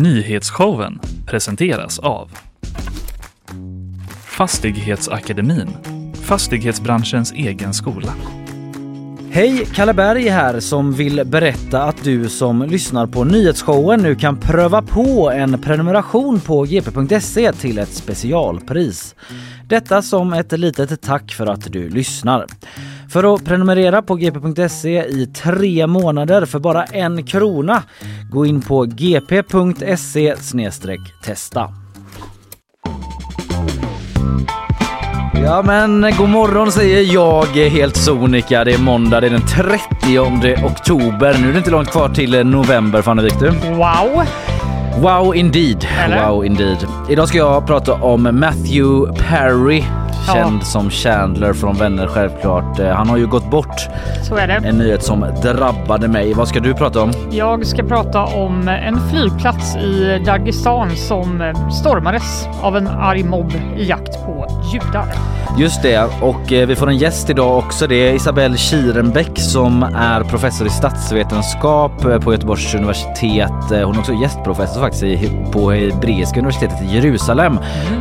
Nyhetsshowen presenteras av Fastighetsakademin, fastighetsbranschens egen skola. Hej, Kalle Berg här som vill berätta att du som lyssnar på nyhetsshowen nu kan pröva på en prenumeration på gp.se till ett specialpris. Detta som ett litet tack för att du lyssnar. För att prenumerera på gp.se i tre månader för bara en krona, gå in på gp.se testa. Ja men god morgon säger jag helt sonika. Det är måndag, det är den 30 oktober. Nu är det inte långt kvar till november Fanny Viktor. Wow! Wow indeed. Eller? Wow indeed. Idag ska jag prata om Matthew Perry. Känd som Chandler från Vänner självklart. Eh, Han har ju gått bort. Så är det. En nyhet som drabbade mig. Vad ska du prata om? Jag ska prata om en flygplats i Dagestan som stormades av en arg mobb i jakt på judar. Just det, och eh, vi får en gäst idag också. Det är Isabelle Kirenbäck som är professor i statsvetenskap eh, på Göteborgs universitet. Hon är också gästprofessor faktiskt på Hebreiska universitetet i Jerusalem.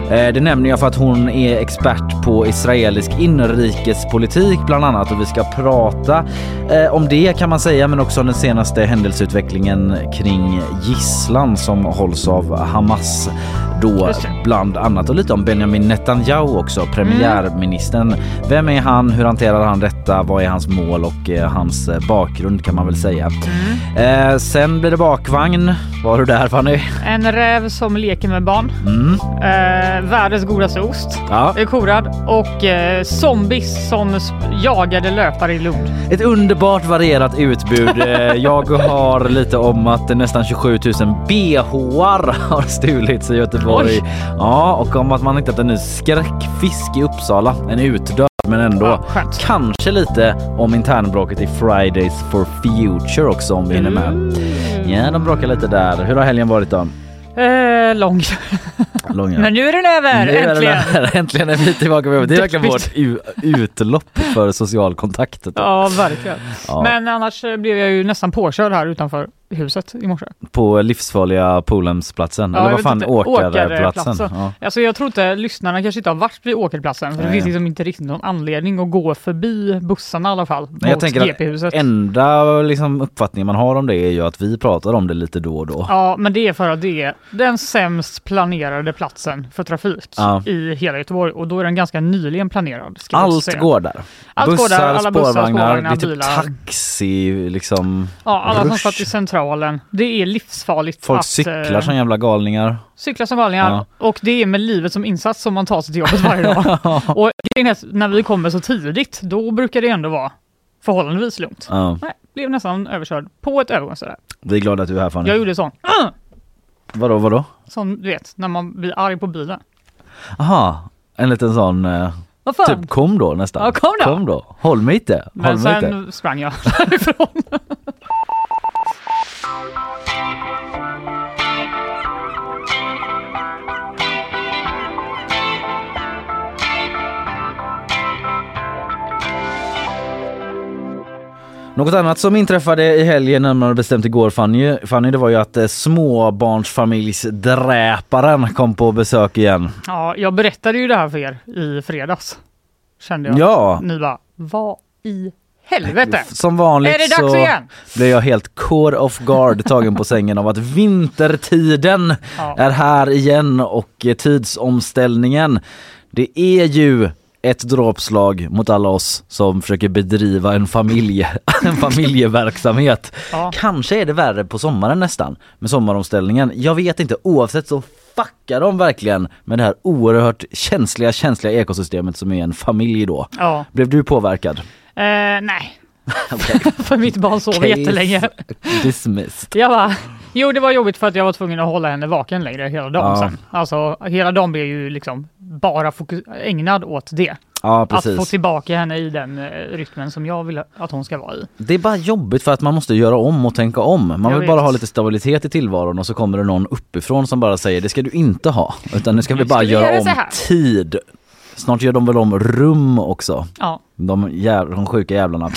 Eh, Det nämner jag för att hon är expert på israelisk inrikespolitik bland annat och vi ska prata eh, om det kan man säga men också om den senaste händelseutvecklingen kring gisslan som hålls av Hamas då bland annat och lite om Benjamin Netanyahu också, premiärministern. Vem är han? Hur hanterar han detta? Vad är hans mål och eh, hans eh, bakgrund kan man väl säga. Eh, sen blir det bakvagn. Var du där Fanny? En räv som leker med barn. Mm. Eh, världens godaste ost. Ja. är korad. Och eh, zombies som jagade löpare i Lund. Ett underbart varierat utbud. Eh, Jag har lite om att nästan 27 000 bhar har stulits i Göteborg. Oj. Ja, och om att man hittat en ny skräckfisk i Uppsala. En utdöd men ändå. Ja, skönt. Kanske lite om internbråket i Fridays for Future också om vi hinner med. Mm. Ja, de bråkar lite där. Hur har helgen varit då? Eh, lång. Långa. Men nu är den över, Nu är den äntligen! Äntligen är vi tillbaka. Det är verkligen vårt utlopp för social kontakt. Ja, verkligen. Ja. Men annars blev jag ju nästan påkörd här utanför huset i morse. På livsfarliga Polemsplatsen. Ja, Eller vad fan. Åkarplatsen. Ja. Alltså jag tror inte lyssnarna kanske inte har varit vid Åkerplatsen för det Nej. finns liksom inte riktigt någon anledning att gå förbi bussarna i alla fall. Men jag tänker att GP-huset. Enda liksom, uppfattningen man har om det är ju att vi pratar om det lite då och då. Ja, men det är för att det är den sämst planerade platsen för trafik Ja. i hela Göteborg och då är den ganska nyligen planerad. Allt går där. Allt går bussar, där, alla bussar, spårvagnar, spårvagnar, det är typ bilar. taxi, liksom. Ja, alla som rush. satt i centralen. Det är livsfarligt Folk att cyklar eh, som jävla galningar. cykla som galningar Ja. och det är med livet som insats som man tar sig till jobbet varje dag. och när vi kommer så tidigt, då brukar det ändå vara förhållandevis lugnt. Ja, Nej, blev nästan överkörd på ett övergångsställe. vi är glada att du är här Fanny. Jag gjorde sån, "Ah!" Vadå, vadå? som du vet, när man blir arg på bilen. Aha, en liten sån, eh, typ kom då nästan. Ja, kom då. Kom då. Håll mig inte. Håll Men mig inte. sen sprang jag därifrån. Något annat som inträffade i helgen närmare bestämt igår Fanny, Fanny det var ju att eh, småbarnsfamiljsdräparen kom på besök igen. Ja, jag berättade ju det här för er i fredags. Kände jag. Ja. Ni bara, vad i helvete? Som vanligt Är det dags så igen? blev jag helt caught off guard tagen på sängen av att vintertiden Ja. är här igen och eh, tidsomställningen. Det är ju ett dråpslag mot alla oss som försöker bedriva en, familje, en familjeverksamhet. Ja. Kanske är det värre på sommaren nästan med sommaromställningen. Jag vet inte, oavsett så fuckar de verkligen med det här oerhört känsliga, känsliga ekosystemet som är en familj då. Ja. Blev du påverkad? Eh, nej. för mitt barn sov Case jättelänge. Dismissed. Jag bara, jo det var jobbigt för att jag var tvungen att hålla henne vaken längre hela dagen Ja. sen. Alltså hela dagen blev ju liksom bara ägnad åt det. Ja Att få precis. tillbaka henne i den eh, rytmen som jag vill att hon ska vara i. Det är bara jobbigt för att man måste göra om och tänka om. Man Jag vill bara vet. ha lite stabilitet i tillvaron och så kommer det någon uppifrån som bara säger det ska du inte ha. Utan nu ska vi ska bara vi göra göra om så här." tid. Snart gör de väl om rum också. Ja. De, jä- de sjuka jävlarna.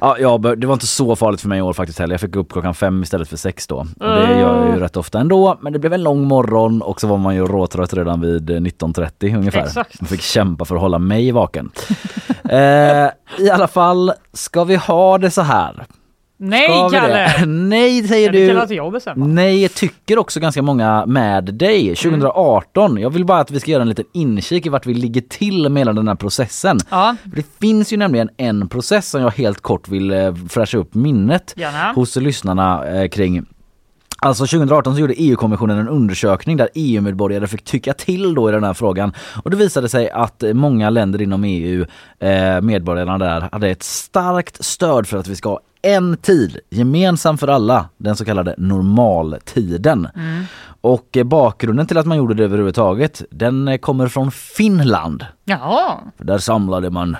ja, ja, bör- det var inte så farligt för mig i år faktiskt heller. Jag fick gå upp klockan fem istället för sex då. Och det gör jag ju rätt ofta ändå. Men det blev en lång morgon och så var man ju råtrött redan vid eh, 19.30 ungefär. Exakt. Man fick kämpa för att hålla mig vaken. eh, I alla fall, ska vi ha det så här? Nej Ska vi Kalle! det? Nej säger du. jag bestämma. Nej, tycker också ganska många med dig. 2018, jag vill bara att vi ska göra en liten inkik i vart vi ligger till med hela den här processen. Ja, Det finns ju nämligen en process som jag helt kort vill eh, fräscha upp minnet gärna. hos lyssnarna eh, kring Alltså 2018 så gjorde EU-kommissionen en undersökning där EU-medborgare fick tycka till då i den här frågan. Och det visade sig att många länder inom EU, eh, medborgarna där, hade ett starkt stöd för att vi ska ha en tid, gemensam för alla, den så kallade normaltiden. Och eh, bakgrunden till att man gjorde det överhuvudtaget, den eh, kommer från Finland. Jaha. För där samlade man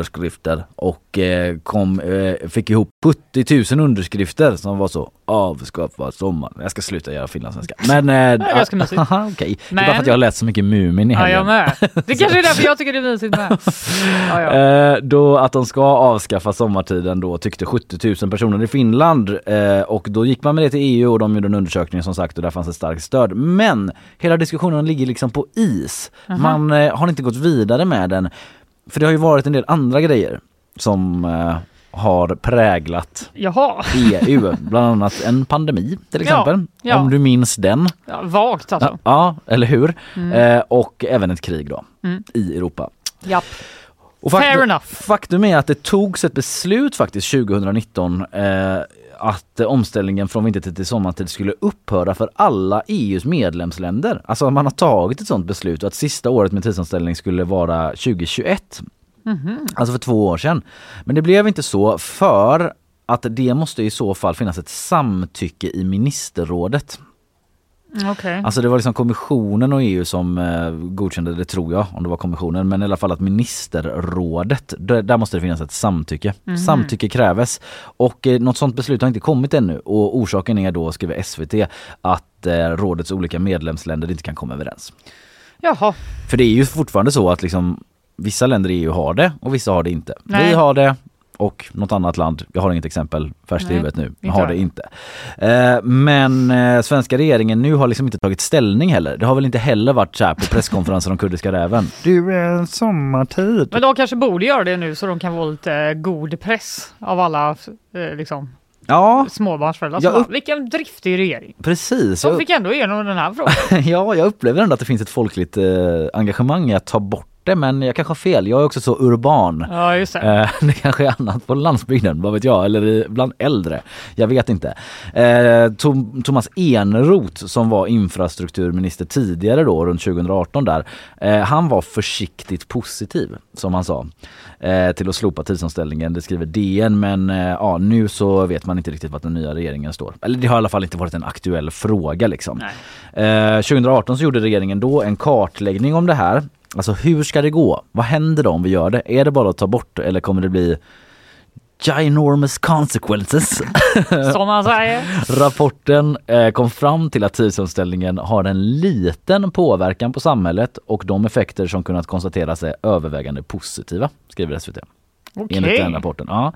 namnunderskrifter och eh, kom, eh, fick ihop 70 000 underskrifter som var så avskaffa sommaren. Jag ska sluta göra finlandssvenska. Men... Eh, ganska mysigt. Okej, det är bara Men- för att jag har läst så mycket Mumin i Ja, jag helgen. med. Det kanske är därför jag tycker det är mysigt med. Ja, ja. Eh, då att de ska avskaffa sommartiden då tyckte 70 000 personer i Finland eh, och då gick man med det till EU och de gjorde en undersökning som sagt och där fanns ett starkt stöd. Men hela diskussionen ligger liksom på is. Man har inte gått vidare med den. För det har ju varit en del andra grejer som eh, har präglat Jaha. EU, bland annat en pandemi till Ja, exempel. ja. Om du minns den. Ja, vagt alltså. Ja, eller hur? Eh, och även ett krig då Mm. i Europa. Japp. Och Fair enough. Faktum är att det togs ett beslut faktiskt 2019 eh, att eh, omställningen från vintertid till sommartid skulle upphöra för alla EUs medlemsländer. Alltså man har tagit ett sådant beslut och att sista året med tidsomställning skulle vara 2021. Alltså för två år sedan. Men det blev inte så för att det måste i så fall finnas ett samtycke i ministerrådet. Mm, Okej. Alltså det var liksom kommissionen och EU som eh, godkände det tror jag, om det var kommissionen. Men i alla fall att ministerrådet, där, där måste det finnas ett samtycke. Samtycke kräves. Och eh, något sånt beslut har inte kommit ännu. Och orsaken är då, skriver SVT, att eh, rådets olika medlemsländer inte kan komma överens. Jaha. För det är ju fortfarande så att liksom vissa länder i EU har det och vissa har det inte. Nej. Vi har det och något annat land, jag har inget exempel färskt i huvudet nu, inte har jag. det inte. Eh, men eh, svenska regeringen nu har liksom inte tagit ställning heller. Det har väl inte heller varit så här på presskonferenser om kurdiska räven. Du är en sommartid. Men de kanske borde göra det nu så de kan få lite god press av alla eh, liksom, Ja, småbarnsföräldrar. Jag upp- bara, Vilken driftig regering. precis. De Jag, fick ändå igenom den här frågan. ja, jag upplever ändå att det finns ett folkligt eh, engagemang i att ta bort det, men jag kanske har fel. Jag är också så urban. Ja, just det. Eh, det kanske är annat på landsbygden, vad vet jag, eller bland äldre. Jag vet inte. Eh, Tom, Thomas Eneroth som var infrastrukturminister tidigare då, runt 2018 där, eh, han var försiktigt positiv som han sa till att slopa tidsomställningen. Det skriver DN men ja, nu så vet man inte riktigt vart den nya regeringen står. Eller det har i alla fall inte varit en aktuell fråga liksom. Nej. Eh, 2018 så gjorde regeringen då en kartläggning om det här. Alltså hur ska det gå? Vad händer då om vi gör det? Är det bara att ta bort eller kommer det bli ginormous consequences? Som man säger. Rapporten eh, kom fram till att tidsomställningen har en liten påverkan på samhället och de effekter som kunnat konstateras är övervägande positiva, skriver SVT. Enligt Okej. den rapporten. Ja.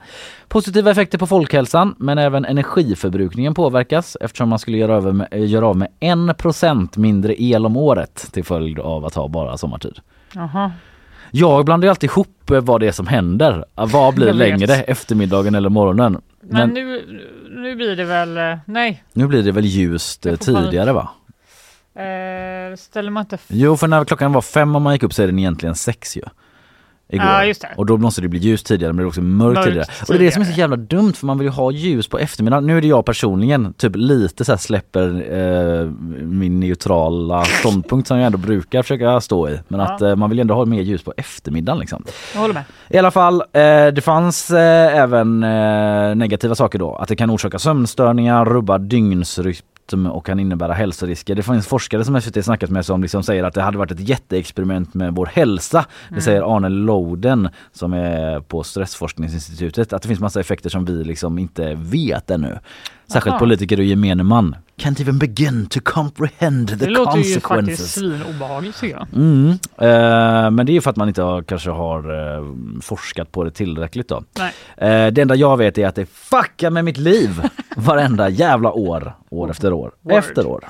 Positiva effekter på folkhälsan men även energiförbrukningen påverkas eftersom man skulle göra, över med, eh, göra av med 1% mindre el om året till följd av att ha bara sommartid. Jaha. Jag blandar ju alltid ihop eh, vad det är som händer. Ah, Vad blir längre, eftermiddagen eller morgonen? Men, Men nu, nu blir det väl, eh, nej. nu blir det väl ljust tidigare va? Eh, ställer man inte... Jo för när klockan var fem och man gick upp så är den egentligen sex ju. Igår. Ja, just det. Och då måste det bli ljus tidigare men det är också mörkt, Mörkt tidigare. Och det är det som är så tidigare. jävla dumt för man vill ju ha ljus på eftermiddagen. Nu är det jag personligen typ lite så släpper eh, min neutrala ståndpunkt som jag ändå brukar försöka stå i. Men Ja. att eh, man vill ändå ha mer ljus på eftermiddagen liksom. Jag håller med. I alla fall, eh, det fanns eh, även eh, negativa saker då. Att det kan orsaka sömnstörningar, rubba dygnsrytm rytm och kan innebära hälsorisker. Det finns forskare som SVT snackat med som liksom säger att det hade varit ett jätteexperiment med vår hälsa. Det Mm. säger Arne Loden som är på Stressforskningsinstitutet att det finns massa effekter som vi liksom inte vet ännu. Särskilt Aha. politiker och gemene man. Can't even begin to comprehend the Det låter ju faktiskt consequences. svinobehagligt tycker jag. Mm. Eh, men det är ju för att man inte har, kanske har eh, forskat på det tillräckligt då. Nej. Eh, det enda jag vet är att det fuckar med mitt liv varenda jävla år, år efter år, Word. efter år.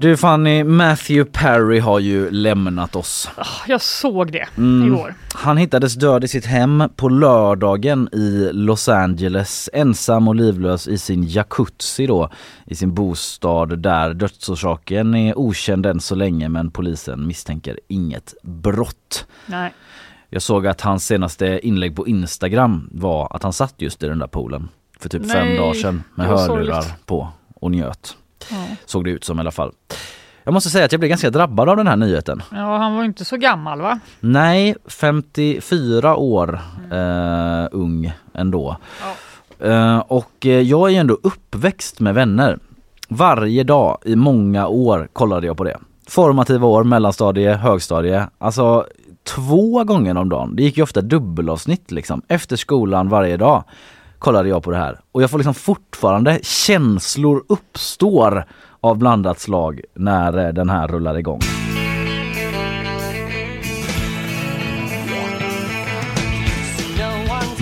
Du Fanny, Matthew Perry har ju lämnat oss. Ah, Jag såg det Mm. igår. Han hittades död i sitt hem på lördagen i Los Angeles, ensam och livlös i sin jacuzzi då, i sin bostad där dödsorsaken är okänd än så länge men polisen misstänker inget brott. Nej. Jag såg att hans senaste inlägg på Instagram var att han satt just i den där poolen för typ fem Nej, dagar sedan med hörlurar på och njöt. Ja. Såg det ut som i alla fall. Jag måste säga att jag blev ganska drabbad av den här nyheten. ja, han var inte så gammal va? Nej, 54 år eh, ung ändå. Ja. Eh, och eh, jag är ändå uppväxt med vänner. Varje dag i många år kollade jag på det. Formativa år, mellanstadie, högstadie. Alltså två gånger om dagen. Det gick ju ofta dubbelavsnitt liksom. Efter skolan varje dag kollade jag på det här. Och jag får liksom fortfarande känslor uppstår av blandat slag när eh, den här rullar igång.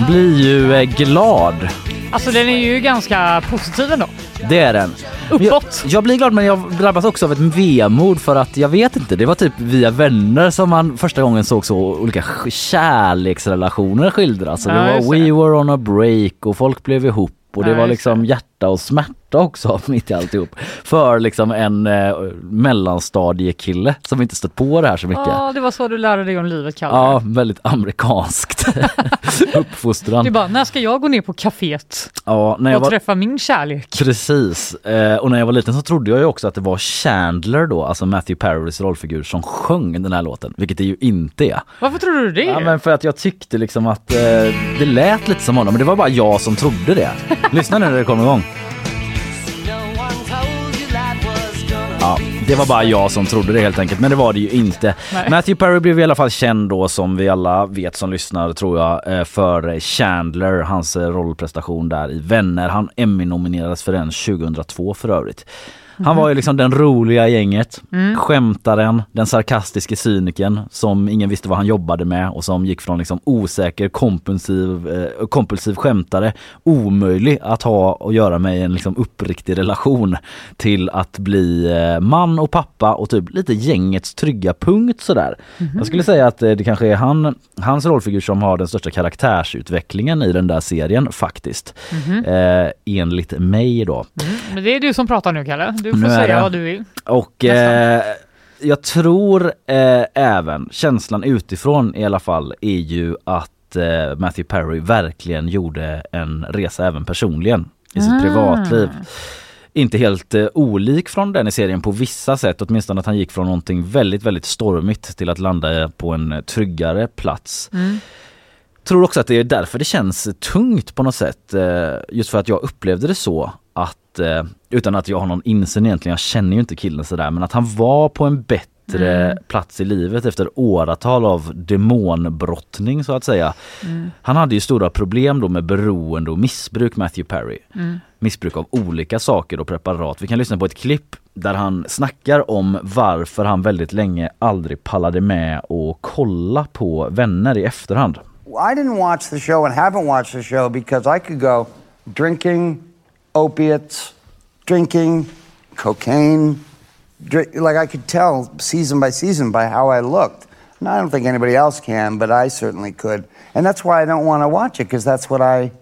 Blir ju eh, glad. Alltså den är ju ganska positiv ändå. Det är den. Uppåt. Jag, jag blir glad men jag drabbas också av ett vemod för att jag vet inte, det var typ via vänner som man första gången såg så olika kärleksrelationer skildras. Och det Ja, var. We were on a break och folk blev ihop och det Ja, var liksom det. Hjärta och smärta också mitt i alltihop. För liksom en eh, mellanstadiekille som inte stött på det här så mycket. Ja, det var så du lärde dig om livet Kalle. Ja, väldigt amerikanskt uppfostran. Du bara, när ska jag gå ner på kaféet Ja, när jag och var, träffa min kärlek? Precis, eh, och när jag var liten så trodde jag ju också att det var Chandler då, alltså Matthew Perrys rollfigur som sjöng den här låten, vilket det ju inte är. Varför tror du det? Ja men för att jag tyckte liksom att eh, det lät lite som honom, men det var bara jag som trodde det. Lyssna nu när det kommer igång. Det var bara jag som trodde det helt enkelt, men det var det ju inte. Nej. Matthew Perry blev i alla fall känd då som vi alla vet som lyssnar tror jag eh, för Chandler, hans eh, rollprestation där i Vänner. Han Emmy-nominerades för den 2002 för övrigt. Han var ju liksom den roliga i gänget, skämtaren, den sarkastiske cynikern som ingen visste vad han jobbade med och som gick från liksom osäker kompulsiv, eh, kompulsiv skämtare, omöjlig att ha och göra med i en liksom uppriktig relation till att bli eh, man och pappa och typ lite gängets trygga punkt sådär. Jag skulle säga att eh, det kanske är han, hans rollfigur som har den största karaktärsutvecklingen i den där serien faktiskt. Eh, enligt mig då. Mm, men det är du som pratar nu Kalle. Du får Nu är säga det. vad du vill. Och eh, jag tror eh, även, känslan utifrån i alla fall, är ju att eh, Matthew Perry verkligen gjorde en resa även personligen i sitt Ah. privatliv. Inte helt eh, olik från den i serien på vissa sätt, åtminstone att han gick från någonting väldigt, väldigt stormigt till att landa på en tryggare plats. Mm. Tror också att det är därför det känns tungt på något sätt. eh, Just för att jag upplevde det så att, eh, utan att jag har någon insyn egentligen, jag känner ju inte killen sådär, men att han var på en bättre plats i livet efter åratal av demonbrottning så att säga. Han hade ju stora problem då med beroende och missbruk, Matthew Perry. Missbruk av olika saker och preparat. Vi kan lyssna på ett klipp där han snackar om varför han väldigt länge aldrig pallade med och kolla på vänner i efterhand. I didn't watch the show and haven't watched the show because I could go drinking, opiates, drinking, cocaine. Drink, like I could tell season by season by how I looked. And I don't think anybody else can, but I certainly could. And that's why I don't want to watch it because that's what I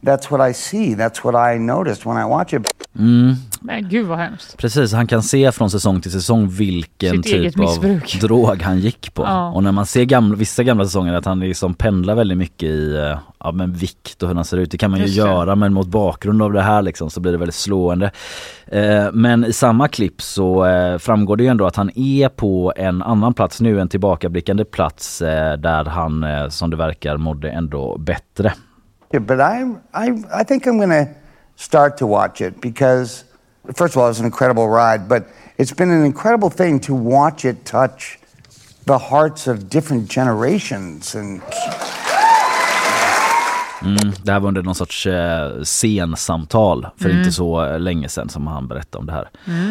that's what I see. That's what I noticed when I watch it. Mm. Men gud vad hemskt. Precis, han kan se från säsong till säsong vilken Sitt typ av drog han gick på. Ja. Och när man ser gamla, vissa gamla säsonger att han liksom pendlar väldigt mycket i eh, ja, men vikt och hur han ser ut. Det kan man ju Just det. göra men mot bakgrund av det här liksom så blir det väldigt slående. Eh, men i samma klipp så eh, framgår det ju ändå att han är på en annan plats nu, en tillbakablickande plats eh, där han eh, som det verkar mådde ändå bättre. Yeah, but I, I, I think I'm going to start to watch it because, first of all, it's an incredible ride, but it's been an incredible thing to watch it touch the hearts of different generations. And Mm, det här var under någon sorts eh, scensamtal för Mm. inte så länge sedan som han berättade om det här.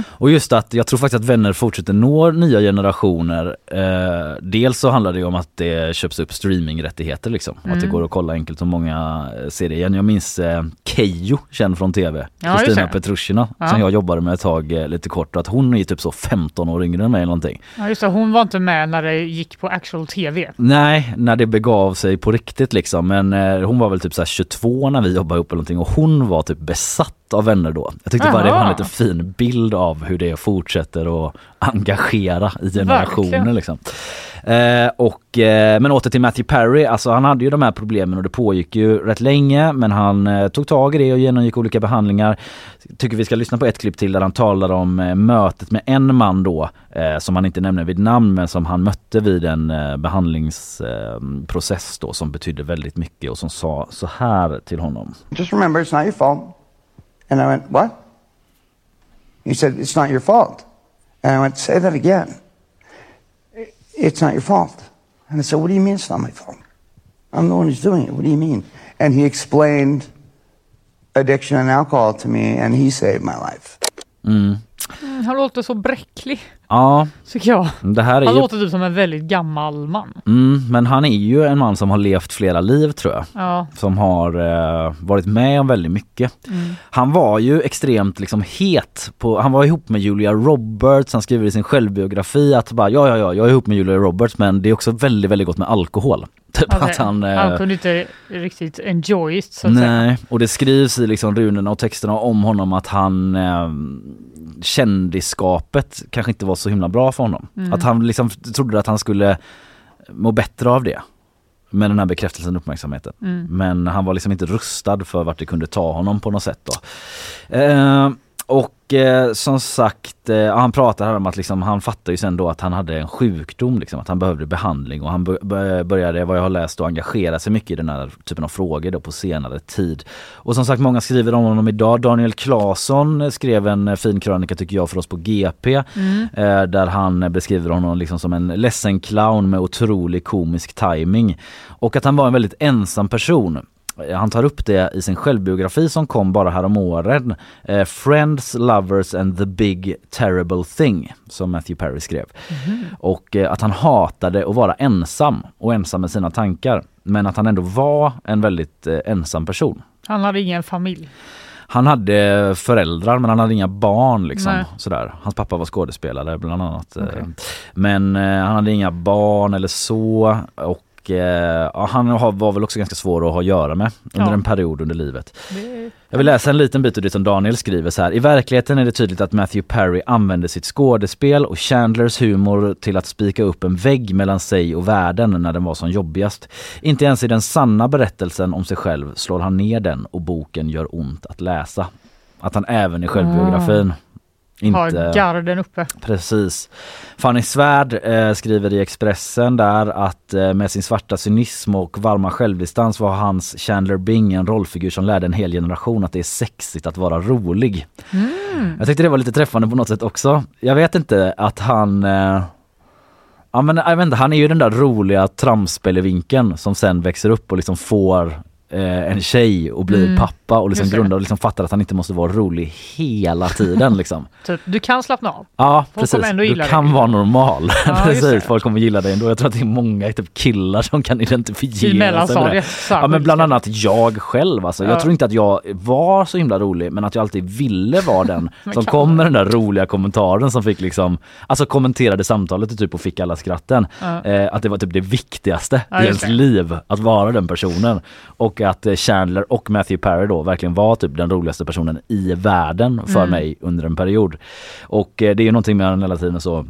Och just att jag tror faktiskt att vänner fortsätter nå nya generationer. Eh, dels så handlar det ju om att det köps upp streamingrättigheter liksom. Att Mm. det går att kolla enkelt och många ser det igen. Jag minns eh, Keyyo, känd från tv. Ja, Kristina. Petrushina Ja. som jag jobbade med ett tag eh, lite kort att hon är typ så 15 år yngre än mig eller någonting. Ja, just det, hon var inte med när det gick på actual tv. Nej, när det begav sig på riktigt liksom. Men eh, hon var väl typ så här 22 när vi jobbade ihop eller någonting och hon var typ besatt av vänner då. Jag tyckte bara det var en Aha. lite fin bild av hur det fortsätter att engagera i generationer Verkligen. liksom. Eh, och, eh, men åter till Matthew Perry, alltså han hade ju de här problemen och det pågick ju rätt länge men han eh, tog tag i det och genomgick olika behandlingar. Tycker vi ska lyssna på ett klipp till där han talar om eh, mötet med en man då eh, som han inte nämner vid namn men som han mötte vid en eh, behandlingsprocess då som betydde väldigt mycket och som sa så här till honom. just remember, it's not your fault. And I went, What? He said, It's not your fault. And I went, Say that again. It's not your fault. And I said, What do you mean it's not my fault? I'm the one who's doing it. What do you mean? And he explained addiction and alcohol to me, and he saved my life. Mm. Mm, han låter så bräcklig, Ja, tycker jag. det här är Han ju låter typ som en väldigt gammal man. Mm, men han är ju en man som har levt flera liv tror jag. Ja, Som har eh, varit med om väldigt mycket. Han var ju extremt liksom het. På, han var ihop med Julia Roberts, han skriver i sin självbiografi att bara ja ja ja jag är ihop med Julia Roberts men det är också väldigt väldigt gott med alkohol. Typ okej. att han... eh, han kunde inte riktigt enjoy it så att säga. Nej, och det skrivs i liksom runorna och texterna om honom att han eh, kändisskapet kanske inte var så himla bra för honom. Att han liksom trodde att han skulle må bättre av det. Med den här bekräftelsen och uppmärksamheten. Men han var liksom inte rustad för vart det kunde ta honom på något sätt då. Eh, och eh, som sagt, eh, han pratar här om att liksom, han fattar ju sen då att han hade en sjukdom, liksom, att han behövde behandling och han bör- bör- började, vad jag har läst, att engagera sig mycket i den här typen av frågor då på senare tid. Och som sagt, många skriver om honom idag. Daniel Claesson skrev en eh, fin krönika tycker jag för oss på GP eh, där han beskriver honom liksom som en ledsen clown med otrolig komisk timing och att han var en väldigt ensam person. Han tar upp det i sin självbiografi som kom bara härom åren. Eh, Friends, Lovers and the Big Terrible Thing som Matthew Perry skrev. Och eh, att han hatade att vara ensam och ensam med sina tankar. Men att han ändå var en väldigt eh, ensam person. Han hade ingen familj. Han hade föräldrar men han hade inga barn liksom. Nej. Sådär. Hans pappa var skådespelare bland annat. Okej. Men han hade inga barn eller så. Och eh, han var väl också ganska svår att ha att göra med under Ja. en period under livet. Det... Jag vill läsa en liten bit ur det som Daniel skriver så här. I verkligheten är det tydligt att Matthew Perry använde sitt skådespel och Chandlers humor till att spika upp en vägg mellan sig och världen när den var som jobbigast. Inte ens i den sanna berättelsen om sig själv slår han ner den och boken gör ont att läsa. Att han även i självbiografin Har inte... garden uppe. Precis. Fanny Svärd eh, skriver i Expressen där att eh, med sin svarta cynism och varma självdistans var hans Chandler Bing en rollfigur som lärde en hel generation att det är sexigt att vara rolig. Jag tyckte det var lite träffande på något sätt också. Jag vet inte att han eh, Ja men jag vet inte, han är ju den där roliga tramspelevinkeln som sen växer upp och liksom får eh, en tjej och blir pappa och liksom grundar och liksom fattar att han inte måste vara rolig hela tiden liksom. Typ, du kan slappna av. Ja Folk precis, ändå du gilla dig. kan vara normal. Ja, precis, folk kommer gilla dig ändå. Jag tror att det är många typ killar som kan identifiera sig med mellanstadiet. Ja men bland annat jag själv alltså. Jag Ja. tror inte att jag var så himla rolig men att jag alltid ville vara den som kan kom med den där roliga kommentaren som fick liksom, alltså kommenterade samtalet typ och fick alla skratten. Ja. Eh, att det var typ det viktigaste Ja, i ens det. liv att vara den personen. Och och att eh, Chandler och Matthew Perry då verkligen var typ den roligaste personen i världen för Mm. mig under en period. Och eh, det är ju någonting med han hela tiden så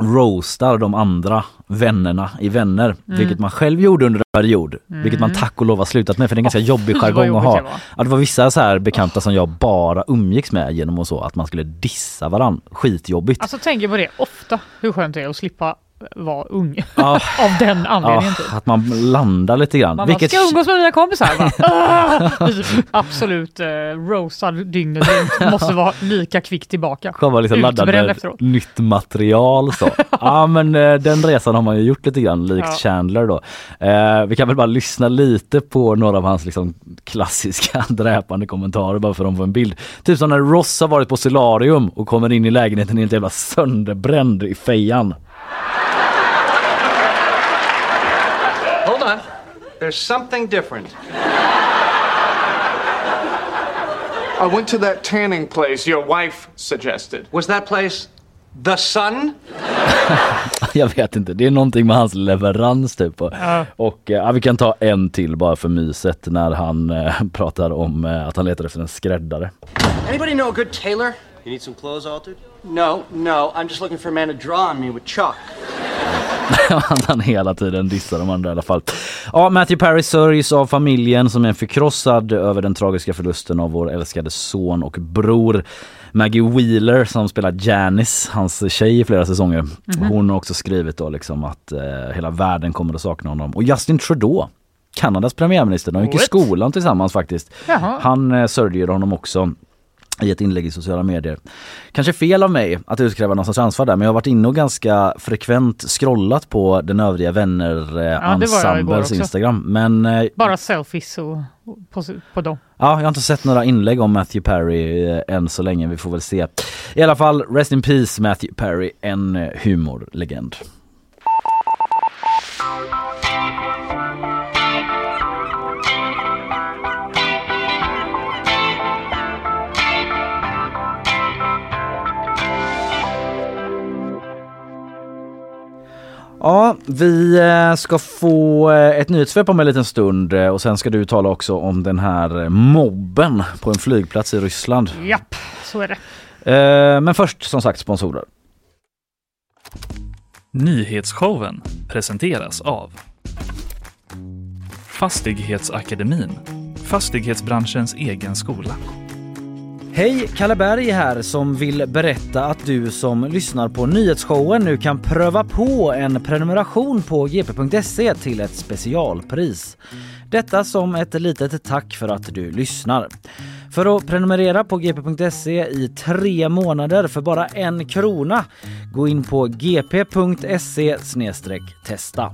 roastar de andra vännerna i Vänner, Mm. vilket man själv gjorde under en period. Vilket man tack och lov har slutat med för det är en ganska jobbig Fy, vad jargong att ha. Ja, det var vissa så här bekanta som jag bara umgicks med genom och så att man skulle dissa varann. Skitjobbigt. Alltså tänker på det ofta, hur skönt det är att slippa vara ung. Ja. Av den anledningen Ja, typ. att man landar lite grann. Man Vilket, ska umgås med mina kompisar? "Ah!" Typ Absolut eh, roastad dygnet. Måste vara lika kvick tillbaka. kommer liksom laddad med efteråt. nytt material så. ja men eh, den resan har man ju gjort lite grann likt Ja. Chandler då. Eh, vi kan väl bara lyssna lite på några av hans liksom klassiska dräpande kommentarer bara för att få en bild. Typ som när Ross har varit på solarium och kommer in i lägenheten helt jävla sönderbränd i fejan. Hold on. There's something different. I went to that tanning place your wife suggested. Was that place the sun? Jag vet inte, det är någonting med hans leverans typ. Och, och eh, ja, vi kan ta en till bara för myset när han eh, pratar om eh, att han letar efter en skräddare. Anybody know a good tailor? You need some clothes altered? No, no. I'm just looking for a man to draw on me with chalk. han hela tiden dissar de andra i alla fall. Ja, Matthew Perry sörjs av familjen som är förkrossad över den tragiska förlusten av vår älskade son och bror. Maggie Wheeler som spelar Janice, hans tjej i flera säsonger. Hon har också skrivit då liksom att eh, hela världen kommer att sakna honom. Och Justin Trudeau, Kanadas premiärminister, de gick i skolan tillsammans faktiskt. Jaha. Han eh, sörjer honom också i ett inlägg i sociala medier. Kanske fel av mig att utkräva någon sorts ansvar där men jag har varit inne och ganska frekvent scrollat på den övriga vänner eh, också. Instagram. Men eh, Bara selfies och, på, på dem. ja, jag har inte sett några inlägg om Matthew Perry eh, än så länge. Vi får väl se. I alla fall, rest in peace Matthew Perry, en humorlegend. Ja, vi eh, ska få eh, ett nyhetssvep om en liten stund eh, och sen ska du tala också om den här mobben på en flygplats i Ryssland. Japp, så är det. Men först som sagt sponsorer. Nyhetsshowen presenteras av Fastighetsakademin, fastighetsbranschens egen skola. Hej, Kalle Berg här som vill berätta att du som lyssnar på nyhetsshowen nu kan pröva på en prenumeration på gp.se till ett specialpris. Detta som ett litet tack för att du lyssnar. För att prenumerera på gp.se i tre månader för bara en krona, gå in på gp.se testa.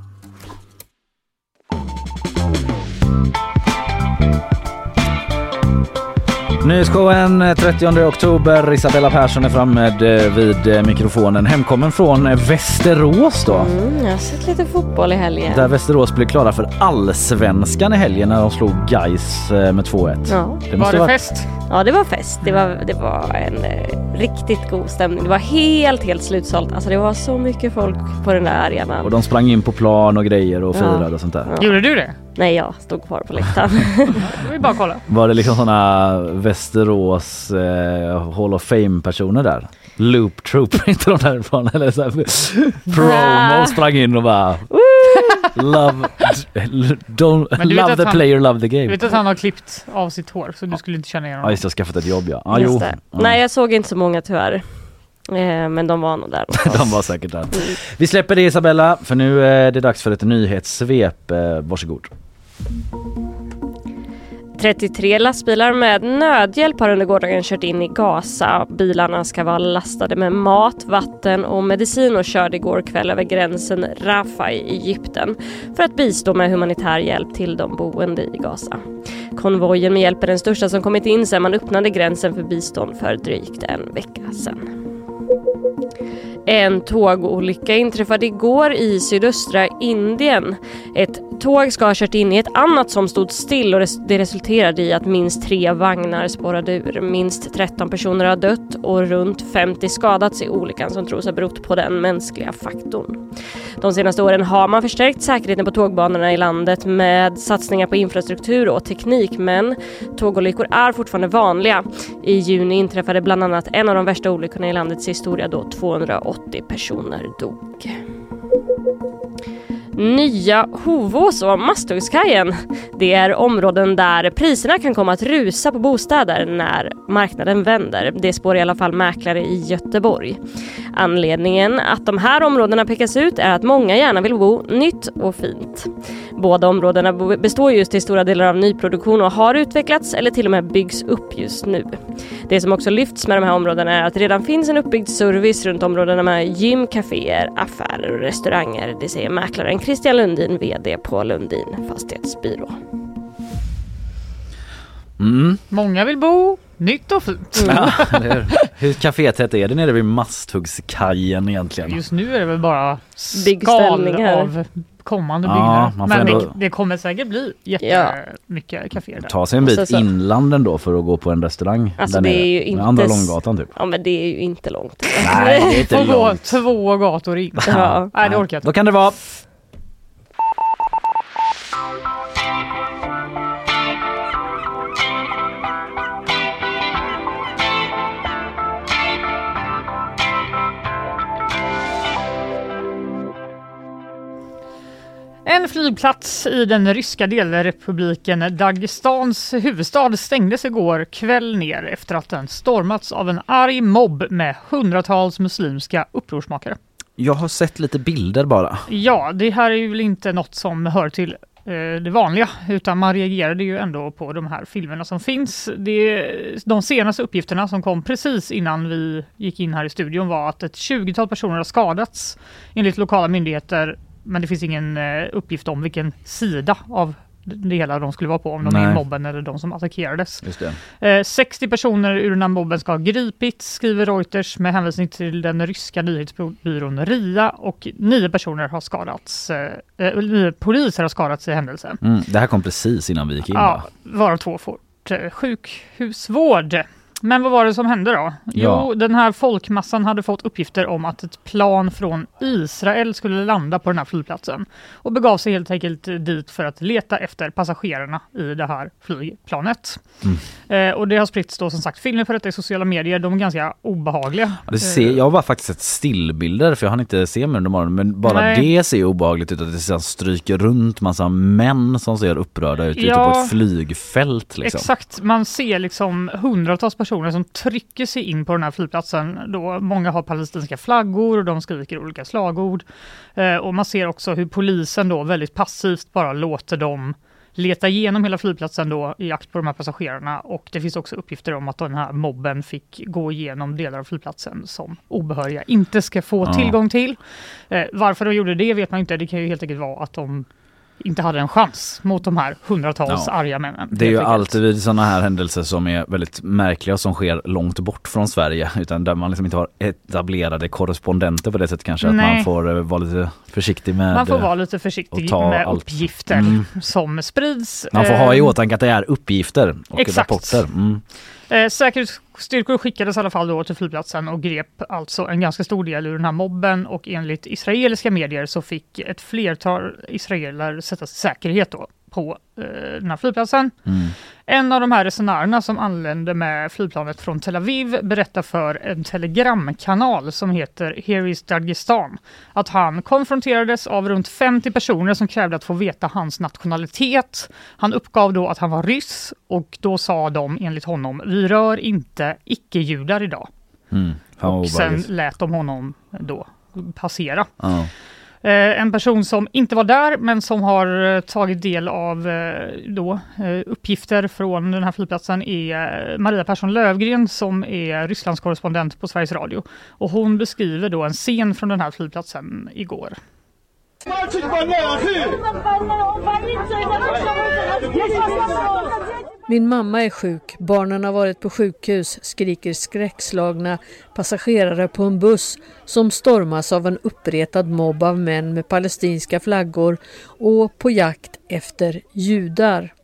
Nyhetsshowen 30 oktober. Isabella Persson är framme eh, vid eh, mikrofonen. Hemkommen från eh, Västerås då. Mm, jag har sett lite fotboll i helgen. Där Västerås blev klara för allsvenskan i helgen när de slog Gais med 2-1. Ja. Det Var måste det varit- fest? ja, det var fest. Det var, det var en eh, riktigt god stämning. Det var helt, helt slutsålt. Alltså det var så mycket folk på den där arenan. Och de sprang in på plan och grejer och Ja. firade och sånt där. Gjorde du det? Nej, jag stod kvar på läktaren. Vill bara kolla. Var det liksom såna Västerås eh, Hall of Fame personer där? Loop Troop, inte de därifrån eller så här, promo sprang in och bara Love, don't, du love the han- player, love the Du game. vet att han har klippt av sitt hår så du skulle inte känna igen Ja honom. just det, jag har skaffat ett jobb ja. ja Just jo. Ja. Nej, jag såg inte så många tyvärr. Eh, men de var nog där. De var säkert där. Vi släpper det Isabella, för nu är det dags för ett nyhetssvep. Eh, varsågod. 33 lastbilar med nödhjälp har under gårdagen kört in i Gaza. Bilarna ska vara lastade med mat, vatten och medicin och körde igår kväll över gränsen Rafah i Egypten för att bistå med humanitär hjälp till de boende i Gaza. Konvojen med hjälp är den största som kommit in sedan man öppnade gränsen för bistånd för drygt en vecka sedan. En tågolycka inträffade igår i sydöstra Indien. Ett tåg ska ha kört in i ett annat som stod still och det resulterade i att minst tre vagnar spårade ur. Minst 13 personer har dött och runt 50 skadats i olyckan som tros ha berott på den mänskliga faktorn. De senaste åren har man förstärkt säkerheten på tågbanorna i landet med satsningar på infrastruktur och teknik men tågolyckor är fortfarande vanliga. I juni inträffade bland annat en av de värsta olyckorna i landets historia då 280 personer dog. Nya Hovås och Masthuggskajen. Det är områden där priserna kan komma att rusa på bostäder när marknaden vänder. Det spår i alla fall mäklare i Göteborg. Anledningen att de här områdena pekas ut är att många gärna vill bo nytt och fint. Båda områdena består just till stora delar av nyproduktion och har utvecklats eller till och med byggs upp just nu. Det som också lyfts med de här områdena är att det redan finns en uppbyggd service runt områdena med gym, kaféer, affärer och restauranger. Det säger mäklaren Christian Lundin, VD på Lundin Fastighetsbyrå. Mm. Många vill bo nytt och fint. Ja, eller hur? Hur kafétätt är det nere vid Masthuggskajen egentligen? Just nu är det väl bara skal av kommande Ja, byggnader. Men ändå- det, det kommer säkert bli Ja. jättemycket kaféer där. Ta sig en bit så- inlanden då för att gå på en restaurang Alltså, där det är ju inte Andra Långgatan typ. Ja men det är ju inte långt. Nej, det är inte Får gå långt. två gator in. Ja. Nej, det orkar jag inte. Då kan det vara En flygplats i den ryska delrepubliken Dagestans huvudstad stängdes igår kväll ner efter att den stormats av en arg mobb med hundratals muslimska upprorsmakare. Jag har sett lite bilder bara. Ja, det här är ju inte något som hör till eh, det vanliga, utan man reagerade ju ändå på de här filmerna som finns. Det, de senaste uppgifterna som kom precis innan vi gick in här i studion var att ett 20-tal personer har skadats enligt lokala myndigheter, men det finns ingen eh, uppgift om vilken sida av det hela de skulle vara på, om de är Nej. mobben eller de som attackerades. Eh, 60 personer ur den här mobben ska ha gripits, skriver Reuters med hänvisning till den ryska nyhetsbyrån RIA och nio personer har skadats. Eh, eh, nio poliser har skadats i händelsen. Mm, det här kom precis innan vi gick in Ja, va? varav två får eh, sjukhusvård. Men vad var det som hände då? Jo, Ja. den här folkmassan hade fått uppgifter om att ett plan från Israel skulle landa på den här flygplatsen och begav sig helt enkelt dit för att leta efter passagerarna i det här flygplanet. Mm. Eh, och det har spritts då som sagt filmer på detta i sociala medier. De är ganska obehagliga. Det ser, jag har bara faktiskt sett stillbilder för jag hann inte se mig under morgonen men bara Nej. det ser obehagligt ut att det stryker runt massa män som ser upprörda ut ute Ja. på ett flygfält liksom. Exakt, man ser liksom hundratals personer som trycker sig in på den här flygplatsen. Då många har palestinska flaggor och de skriker olika slagord. Eh, och man ser också hur polisen då väldigt passivt bara låter dem leta igenom hela flygplatsen då i jakt på de här passagerarna och det finns också uppgifter om att den här mobben fick gå igenom delar av flygplatsen som obehöriga inte ska få tillgång till. Eh, varför de gjorde det vet man inte. Det kan ju helt enkelt vara att de inte hade en chans mot de här hundratals Ja. arga männen. Det är ju alltid vid sådana här händelser som är väldigt märkliga som sker långt bort från Sverige utan där man liksom inte har etablerade korrespondenter på det sättet kanske. Att Nej. man får eh, vara lite försiktig med Man får eh, vara lite försiktig med allt. uppgifter Mm. som sprids. Man får ha i Eh, åtanke att det är uppgifter och Exakt. rapporter. Mm. Eh, säkerhetsstyrkor skickades i alla fall då till flygplatsen och grep alltså en ganska stor del ur den här mobben. Och enligt israeliska medier så fick ett flertal israeler sättas i säkerhet då på eh, den här flygplatsen. Mm. En av de här resenärerna som anlände med flygplanet från Tel Aviv berättar för en telegramkanal som heter Here is Dagestan att han konfronterades av runt 50 personer som krävde att få veta hans nationalitet. Han uppgav då att han var ryss och då sa de enligt honom vi rör inte icke-judar idag. Mm. Och sen lät de honom då passera. Ja. Eh, en person som inte var där men som har eh, tagit del av eh, då, uppgifter från den här flygplatsen är Maria Persson Lövgren som är Rysslandskorrespondent på Sveriges Radio. Och hon beskriver då en scen från den här flygplatsen igår. Min mamma är sjuk, barnen har varit på sjukhus, skriker skräckslagna passagerare på en buss som stormas av en uppretad mobb av män med palestinska flaggor och på jakt efter judar.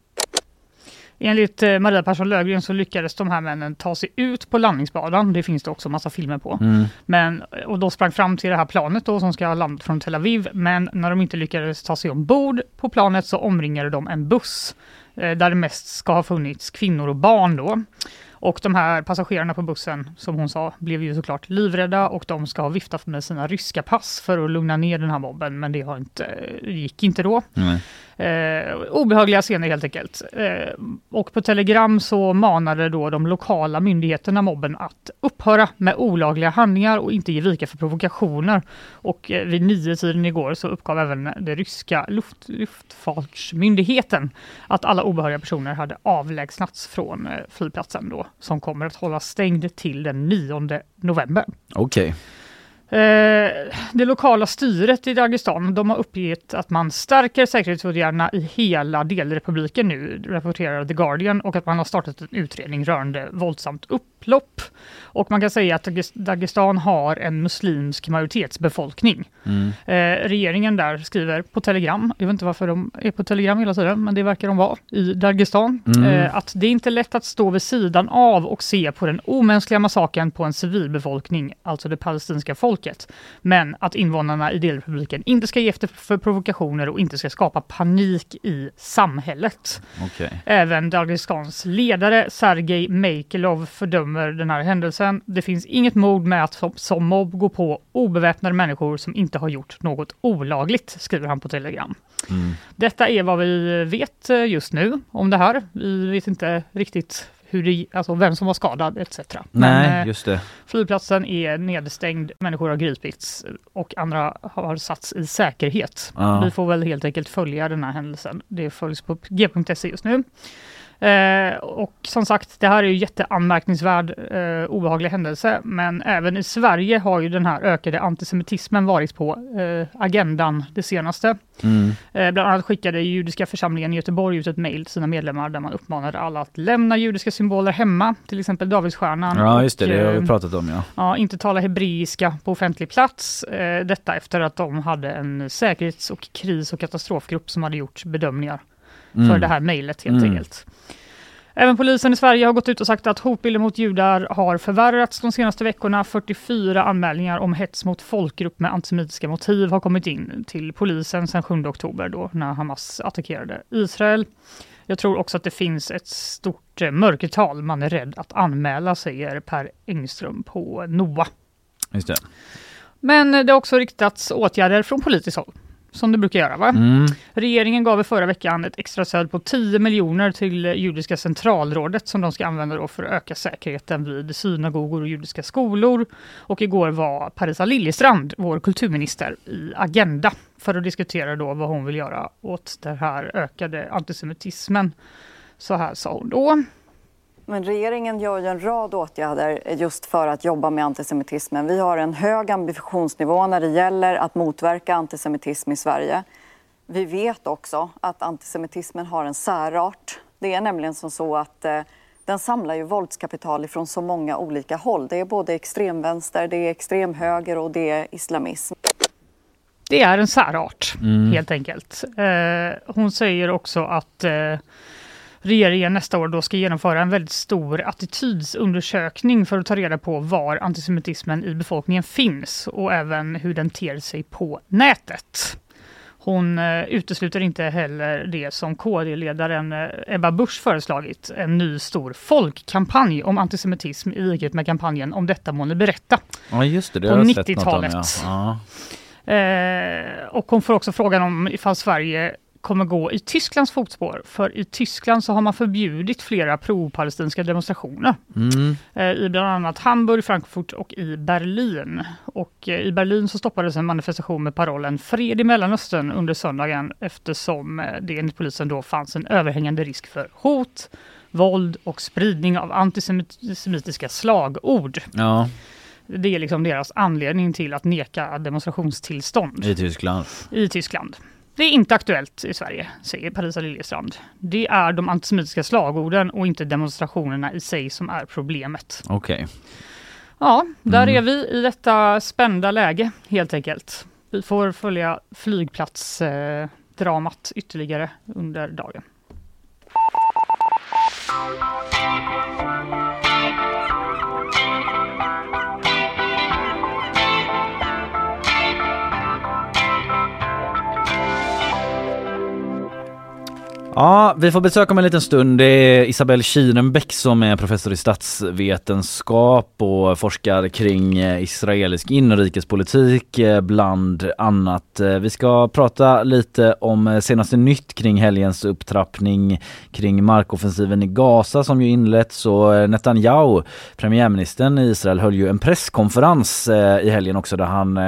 Enligt eh, Maria Persson Löfgren så lyckades de här männen ta sig ut på landningsbanan. Det finns det också massa filmer på. Mm. Men, och de sprang fram till det här planet då som ska ha landat från Tel Aviv. Men när de inte lyckades ta sig ombord på planet så omringade de en buss Eh, där det mest ska ha funnits kvinnor och barn då. Och de här passagerarna på bussen, som hon sa, blev ju såklart livrädda och de ska ha viftat med sina ryska pass för att lugna ner den här mobben, men det har inte, gick inte då. Nej. Eh, obehagliga scener helt enkelt. Eh, och på Telegram så manade då de lokala myndigheterna mobben att upphöra med olagliga handlingar och inte ge vika för provokationer. Och eh, vid nio tiden igår så uppgav även det ryska luft, luftfartsmyndigheten att alla obehöriga personer hade avlägsnats från eh, flygplatsen då, som kommer att hållas stängd till den 9 november. Okej. Okay det lokala styret i Dagestan de har uppgett att man stärker säkerhetsåtgärderna i hela delrepubliken nu, rapporterar The Guardian, och att man har startat en utredning rörande våldsamt upplopp. Och man kan säga att Dages- Dagestan har en muslimsk majoritetsbefolkning. Mm. Eh, regeringen där skriver på Telegram, jag vet inte varför de är på Telegram hela tiden, men det verkar de vara i Dagestan, Mm. eh, att det är inte lätt att stå vid sidan av och se på den omänskliga massakern på en civilbefolkning, alltså det palestinska folket. Men att invånarna i delrepubliken inte ska ge efter för provokationer och inte ska skapa panik i samhället. Okej. Även Dagestans ledare Sergej Meikelov fördömer den här händelsen. Det finns inget mod med att som, som mobb gå på obeväpnade människor som inte har gjort något olagligt, skriver han på Telegram. Mm. Detta är vad vi vet eh, just nu om det här. Vi vet inte riktigt hur det, alltså vem som var skadad etc. Nej, Men, eh, just det. Flygplatsen är nedstängd, människor har gripits och andra har satts i säkerhet. Ja. Vi får väl helt enkelt följa den här händelsen. Det följs på g.se just nu. Eh, och som sagt, det här är ju jätteanmärkningsvärd eh, obehaglig händelse, men även i Sverige har ju den här ökade antisemitismen varit på eh, agendan det senaste. Mm. Eh, bland annat skickade judiska församlingen i Göteborg ut ett mejl till sina medlemmar där man uppmanade alla att lämna judiska symboler hemma, till exempel Davidsstjärnan. Ja, just det. och, Det har eh, vi pratat om, ja. Ja, inte tala hebreiska på offentlig plats. Eh, detta efter att de hade en säkerhets och kris och katastrofgrupp som hade gjort bedömningar för Mm. det här mejlet helt Mm. enkelt. Även polisen i Sverige har gått ut och sagt att hotbilden mot judar har förvärrats de senaste veckorna. 44 anmälningar om hets mot folkgrupp med antisemitiska motiv har kommit in till polisen sedan 7 oktober då när Hamas attackerade Israel. Jag tror också att det finns ett stort eh, mörkertal. Man är rädd att anmäla, säger Per Engström på NOA. Just det. Men eh, det har också riktats åtgärder från politiskt håll, som det brukar göra. Va? Mm. Regeringen gav i förra veckan ett extra stöd på 10 miljoner till Judiska centralrådet som de ska använda då för att öka säkerheten vid synagogor och judiska skolor. Och igår var Parisa Liljestrand, vår kulturminister, i Agenda för att diskutera då vad hon vill göra åt den här ökade antisemitismen. Så här sa hon då. Men regeringen gör ju en rad åtgärder just för att jobba med antisemitismen. Vi har en hög ambitionsnivå när det gäller att motverka antisemitism i Sverige. Vi vet också att antisemitismen har en särart. Det är nämligen som så att eh, den samlar ju våldskapital från så många olika håll. Det är både extremvänster, det är extremhöger och det är islamism. Det är en särart, Mm. helt enkelt. Eh, hon säger också att eh, regeringen nästa år då ska genomföra en väldigt stor attitydsundersökning för att ta reda på var antisemitismen i befolkningen finns och även hur den ter sig på nätet. Hon eh, utesluter inte heller det som KD-ledaren eh, Ebba Busch föreslagit, en ny stor folkkampanj om antisemitism i likhet med kampanjen Om detta må ni berätta. Ja, just det. Det På har jag sett något om, 90-talet. Ja. Ja. Eh, och hon får också frågan om ifall Sverige kommer gå i Tysklands fotspår. För i Tyskland så har man förbjudit flera pro-palestinska demonstrationer. Mm. Eh, I bland annat Hamburg, Frankfurt och i Berlin. Och eh, i Berlin så stoppades en manifestation med parollen Fred i Mellanöstern under söndagen eftersom eh, det enligt polisen då fanns en överhängande risk för hot, våld och spridning av antisemitiska slagord. ja, Det är liksom deras anledning till att neka demonstrationstillstånd i Tyskland. i Tyskland. Det är inte aktuellt i Sverige, säger Parisa Liljestrand. Det är de antisemitiska slagorden och inte demonstrationerna i sig som är problemet. Okej. Ja, där Mm. är vi i detta spända läge helt enkelt. Vi får följa flygplatsdramat eh, ytterligare under dagen. Ja, vi får besök om en liten stund. Det är Isabelle Kirenbäck som är professor i statsvetenskap och forskar kring eh, israelisk inrikespolitik eh, bland annat. Eh, vi ska prata lite om senaste nytt kring helgens upptrappning kring markoffensiven i Gaza som ju inletts och Netanyahu, premiärministern i Israel, höll ju en presskonferens i helgen också där han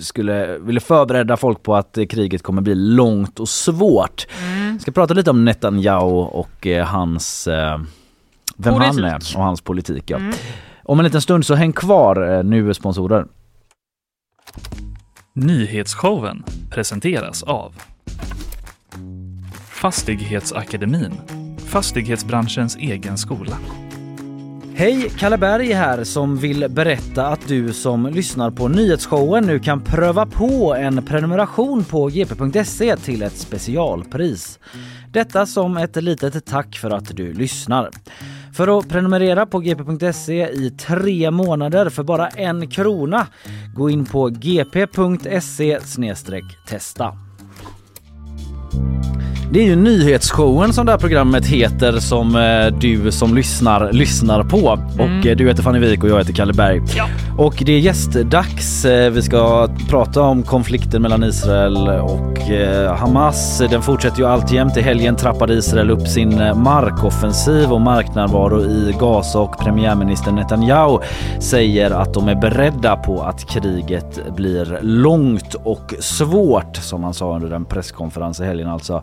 skulle ville förbereda folk på att kriget kommer bli långt och svårt. Mm. Prata lite om Netanyahu och eh, hans eh, vem politik. han är och hans politik. Ja. Mm. Om en liten stund så häng kvar, eh, nu är sponsorer. Nyhetsshowen presenteras av Fastighetsakademin, fastighetsbranschens egen skola. Hej! Kalle Berg här som vill berätta att du som lyssnar på nyhetsshowen nu kan pröva på en prenumeration på gp.se till ett specialpris. Detta som ett litet tack för att du lyssnar. För att prenumerera på gp.se i tre månader för bara en krona, gå in på gp.se testa. Det är ju nyhetsshowen som det här programmet heter som eh, du som lyssnar lyssnar på. Mm. Och eh, du heter Fanny Wik och jag heter Kalle Berg. Ja. Och det är gästdags. Eh, vi ska prata om konflikten mellan Israel och Hamas. Den fortsätter ju alltjämt. I helgen trappade Israel upp sin markoffensiv och marknärvaro i Gaza och premiärminister Netanyahu säger att de är beredda på att kriget blir långt och svårt som han sa under en presskonferens i helgen alltså.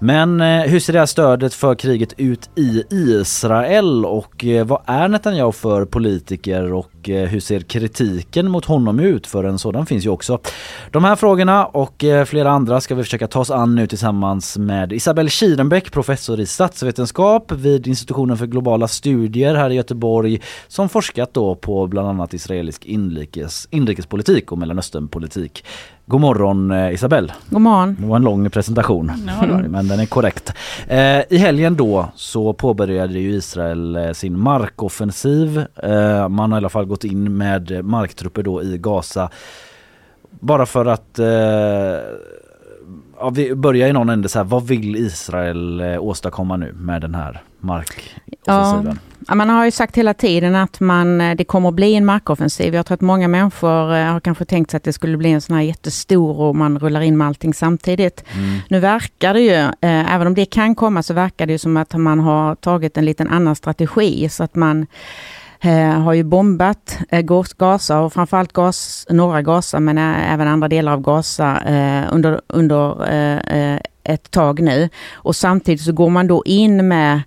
Men eh, hur ser det här stödet för kriget ut i Israel och eh, vad är Netanyahu för politiker och eh, hur ser kritiken mot honom ut? För en sådan finns ju också. De här frågorna och flera andra ska vi försöka ta oss an nu tillsammans med Isabelle Kirenbäck, professor i statsvetenskap vid institutionen för globala studier här i Göteborg som forskat då på bland annat israelisk inrikes, inrikespolitik och mellanösternpolitik. God morgon Isabelle. God morgon. Det var en lång presentation men den är korrekt. Eh, I helgen då så påbörjade ju Israel eh, sin markoffensiv. Eh, man har i alla fall gått in med marktrupper då i Gaza. Bara för att eh, ja, vi börjar i någon ände så här, vad vill Israel eh, åstadkomma nu med den här markoffensiven? Ja, man har ju sagt hela tiden att man, eh, det kommer att bli en markoffensiv. Jag tror att många människor eh, har kanske tänkt sig att det skulle bli en sån här jättestor och man rullar in med allting samtidigt. Mm. Nu verkar det ju, även om det kan komma, så verkar det ju som att man har tagit en liten annan strategi så att man Eh, har ju bombat eh, Gaza och framförallt Gas, norra Gaza men även andra delar av Gaza eh, under, under ett tag nu. Och samtidigt så går man då in med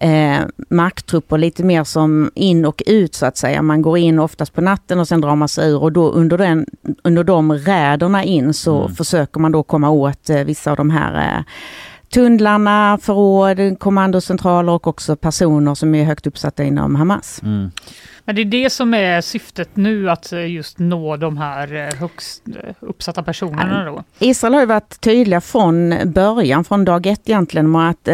eh, marktrupper lite mer som in och ut så att säga. Man går in oftast på natten och sen drar man sig ur och då under, den, under de räderna in så mm. försöker man då komma åt eh, vissa av de här eh, tunnlarna, förråd, kommandocentraler och också personer som är högt uppsatta inom Hamas. Mm. Men det är det som är syftet nu, att eh, just nå de här eh, högst eh, uppsatta personerna då? Israel har ju varit tydliga från början, från dag ett egentligen, med att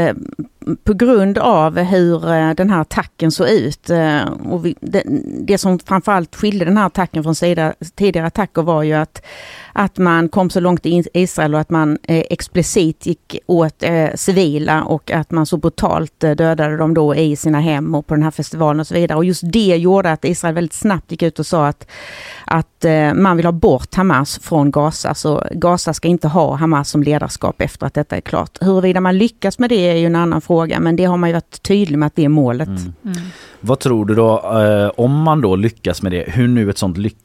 på grund av hur eh, den här attacken såg ut eh, och det, det som framförallt skilde den här attacken från tidigare attacker var ju att att man kom så långt i Israel och att man eh, explicit gick åt eh, civila och att man så brutalt eh, dödade dem då i sina hem och på den här festivalen och så vidare. Och just det gjorde att Israel väldigt snabbt gick ut och sa att, att eh, man vill ha bort Hamas från Gaza. Så Gaza ska inte ha Hamas som ledarskap efter att detta är klart. Huruvida man lyckas med det är ju en annan fråga, men det har man ju varit tydlig med att det är målet. Mm. Mm. Vad tror du då, eh, om man då lyckas med det, hur nu ett sånt lyck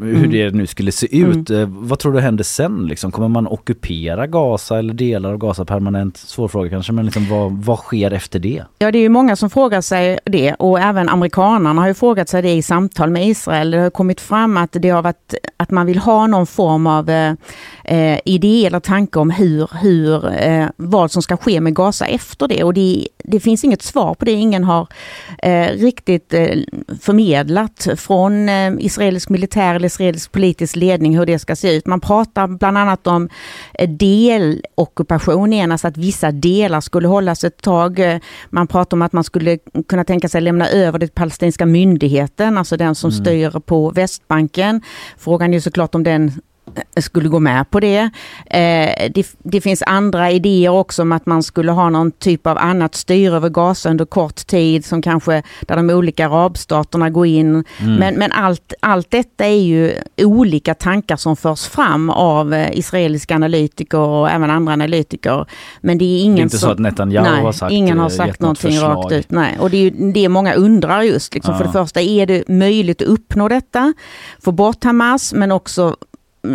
hur mm. det nu skulle se ut. Mm. Eh, vad tror du händer sen? Liksom? Kommer man ockupera Gaza eller delar av Gaza permanent? Svår fråga kanske, men liksom, vad, vad sker efter det? Ja, det är ju många som frågar sig det och även amerikanerna har ju frågat sig det i samtal med Israel. Det har kommit fram att det har varit att man vill ha någon form av eh, eh idé eller tanke om hur, hur eh, vad som ska ske med Gaza efter det och det, det finns inget svar på det. Ingen har eh, riktigt eh, förmedlat från eh, israelisk militär eller israelisk politisk ledning hur det ska se ut. Man pratar bland annat om eh, delockupation igen, alltså att vissa delar skulle hållas ett tag. Eh, man pratar om att man skulle kunna tänka sig lämna över det till palestinska myndigheten, alltså den som mm. styr på Västbanken. Frågan är såklart om den skulle gå med på det. Eh, det. det. finns andra idéer också om att man skulle ha någon typ av annat styre över Gaza under kort tid som kanske där de olika arabstaterna går in. Mm. Men, men allt, allt detta är ju olika tankar som förs fram av eh, israeliska analytiker och även andra analytiker. Men det är ingen det är inte som, så att Netanyahu nej, har sagt ingen har sagt någonting rakt ut. Nej. Och det är ju det många undrar just. Liksom. Ja. För det första, är det möjligt att uppnå detta? Få bort Hamas men också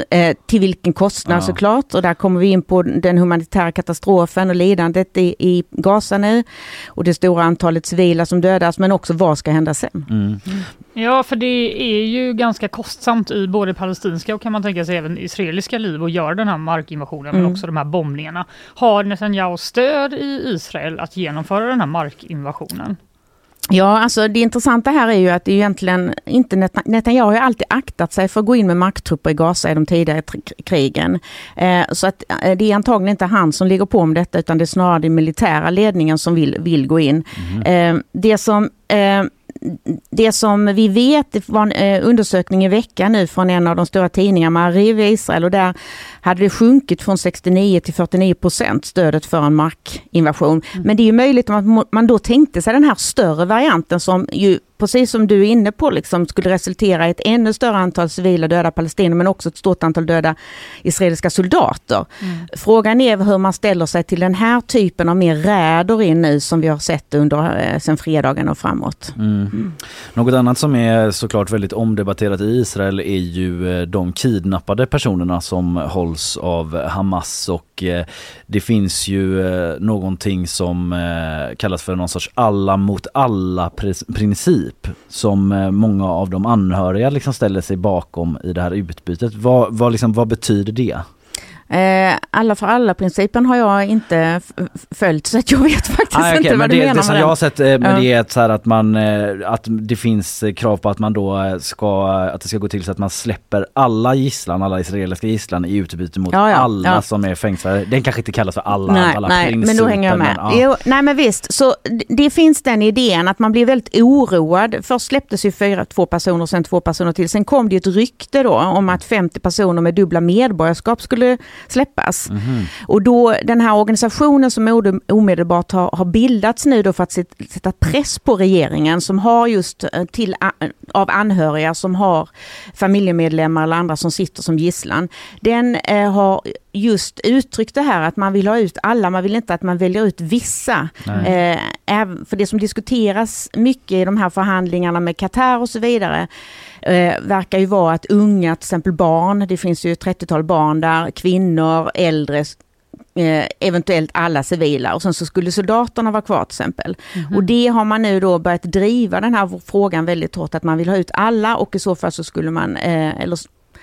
Eh, till vilken kostnad ja. såklart. Och där kommer vi in på den humanitära katastrofen och lidandet i, i Gaza nu. Och det stora antalet civila som dödas, men också vad ska hända sen? Mm. Ja, för det är ju ganska kostsamt i både palestinska och kan man tänka sig även israeliska liv att göra den här markinvasionen, mm. men också de här bombningarna. Har Netanyahu stöd i Israel att genomföra den här markinvasionen? Ja, alltså det intressanta här är ju att det egentligen inte Netanyahu har alltid aktat sig för att gå in med makttrupper i Gaza i de tidigare krigen. Eh, så att eh, det är antagligen inte han som ligger på om detta utan det är snarare den militära ledningen som vill, vill gå in. Mm. Eh, det som eh, det som vi vet, det var en eh, undersökning i veckan nu från en av de stora tidningarna, Mariv i Israel, och där hade det sjunkit från 69 till 49 procent stödet för en markinvasion. Mm. Men det är möjligt att man då tänkte sig den här större varianten som ju precis som du är inne på, liksom, skulle resultera i ett ännu större antal civila döda palestinier men också ett stort antal döda israeliska soldater. Mm. Frågan är hur man ställer sig till den här typen av mer räder in nu som vi har sett under eh, sen fredagen och framåt. Mm. Mm. Något annat som är såklart väldigt omdebatterat i Israel är ju eh, de kidnappade personerna som hålls av Hamas och eh, det finns ju någonting som kallas för någon sorts alla mot alla princip princip som eh, många av de anhöriga liksom ställer sig bakom i det här utbytet. Vad, vad, liksom, vad betyder det? Eh, alla för alla-principen har jag inte följt så att jag vet faktiskt ah, okay, inte vad du det, menar det som jag har sett eh, med ja. det är så att, man, eh, att det finns krav på att man då ska, att det ska gå till så att man släpper alla gisslan, alla israeliska gisslan i utbyte mot ja, ja, alla som är fängslade. Den kanske inte kallas för alla, nej, alla nej, men då hänger jag med. Men, jo, nej men visst, så det finns den idén att man blir väldigt oroad. Först släpptes ju fyra, två personer, sen två personer till. Sen kom det ett rykte då om att 50 personer med dubbla medborgarskap skulle släppas. Mm. Och då den här organisationen som omedelbart har, har bildats nu då för att sätta press på regeringen som har just eh, till av anhöriga som har familjemedlemmar eller andra som sitter som gisslan. Den eh, har just uttryckt det här att man vill ha ut alla, man vill inte att man väljer ut vissa. Eh, för det som diskuteras mycket i de här förhandlingarna med Qatar och så vidare eh, verkar ju vara att unga, till exempel barn, det finns ju ett 30-tal barn där, kvinnor, äldre, eh, eventuellt alla civila och sen så skulle soldaterna vara kvar till exempel. Mm. Och det har man nu då börjat driva den här frågan väldigt hårt att man vill ha ut alla och i så fall så skulle man, eh, eller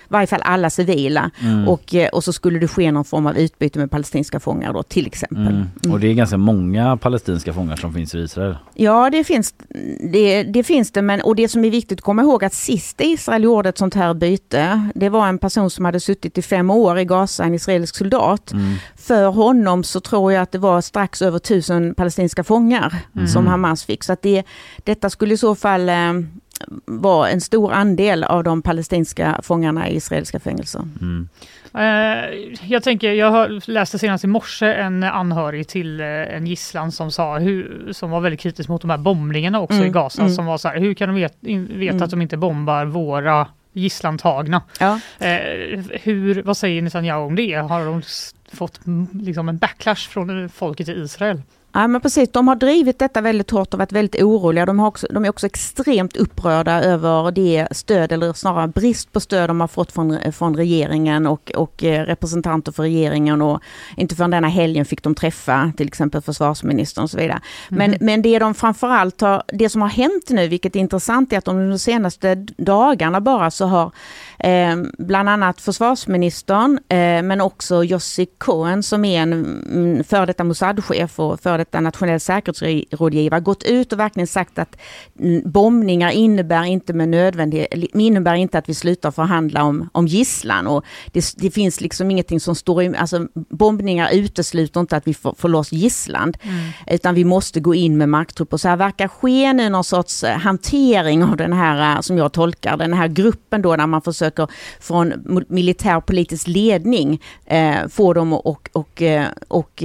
varje fall alla civila. Mm. Och, eh, och så skulle det ske någon form av utbyte med palestinska fångar då till exempel. Mm. Mm. Och det är ganska många palestinska fångar som finns i Israel? Ja det finns det, det finns det men och det som är viktigt att komma ihåg att sist Israel gjorde ett sånt här byte det var en person som hade suttit i fem år i Gaza, en israelisk soldat. Mm. För honom så tror jag att det var strax över tusen palestinska fångar mm. som Hamas fick. Så att det, detta skulle i så fall eh, var en stor andel av de palestinska fångarna i israeliska fängelser. Mm. Uh, jag tänker, jag läste senast i morse en anhörig till uh, en gisslan som sa hur, som var väldigt kritisk mot de här bombningarna också mm. i Gaza mm. som var så här, hur kan de vet, in, veta mm. att de inte bombar våra gisslantagna? Ja. Uh, hur, vad säger Netanyahu om det? Har de fått liksom en backlash från folket i Israel? Ja men precis, de har drivit detta väldigt hårt och varit väldigt oroliga. De, har också, de är också extremt upprörda över det stöd, eller snarare brist på stöd de har fått från, från regeringen och, och eh, representanter för regeringen. Och inte förrän denna helgen fick de träffa till exempel försvarsministern och så vidare. Men, mm. men det de framförallt har, det som har hänt nu, vilket är intressant, är att de de senaste dagarna bara så har Eh, bland annat försvarsministern eh, men också Yossi Cohen som är en mm, före detta Mossad-chef och före detta nationell säkerhetsrådgivare gått ut och verkligen sagt att mm, bombningar innebär inte med nödvändighet, innebär inte att vi slutar förhandla om, om gisslan och det, det finns liksom ingenting som står i, alltså bombningar utesluter inte att vi får, får loss gisslan mm. utan vi måste gå in med marktrupper. Så här verkar ske nu någon sorts eh, hantering av den här, som jag tolkar den här gruppen då, när man försöker från militär politisk ledning eh, få dem att och, och, eh, och, och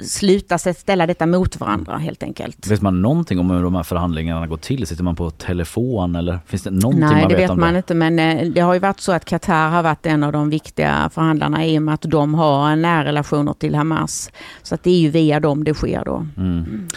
sluta ställa detta mot varandra helt enkelt. Vet man någonting om hur de här förhandlingarna går till? Sitter man på telefon eller finns det någonting Nej, man vet, om det? Nej, det vet man inte men det har ju varit så att Qatar har varit en av de viktiga förhandlarna i och med att de har nära relationer till Hamas. Så att det är ju via dem det sker då. Mm.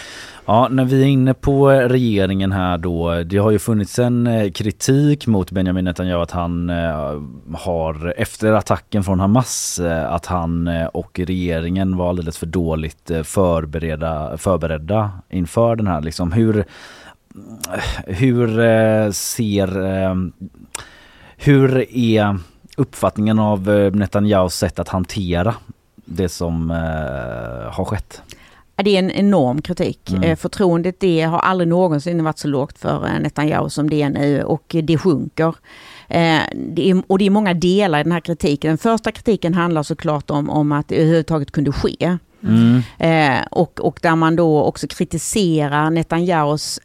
Ja, när vi är inne på eh, regeringen här då. Det har ju funnits en eh, kritik mot Benjamin Netanyahu att han eh, har efter attacken från Hamas att han och regeringen var alldeles för dåligt förberedda, förberedda inför den här liksom. Hur, hur ser hur är uppfattningen av Netanyahus sätt att hantera det som har skett? Det är en enorm kritik. Mm. Eh, förtroendet det har aldrig någonsin varit så lågt för eh, Netanyahu som det är nu och det sjunker. Eh, det är, och det är många delar i den här kritiken. Den första kritiken handlar såklart om, om att det överhuvudtaget kunde ske. Mm. och, och där man då också kritiserar Netanyahus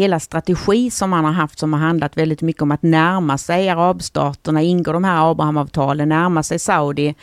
hela strategi som man har haft som har handlat väldigt mycket om att närma sig arabstaterna, ingå de här Abrahamavtalen, närma sig Saudi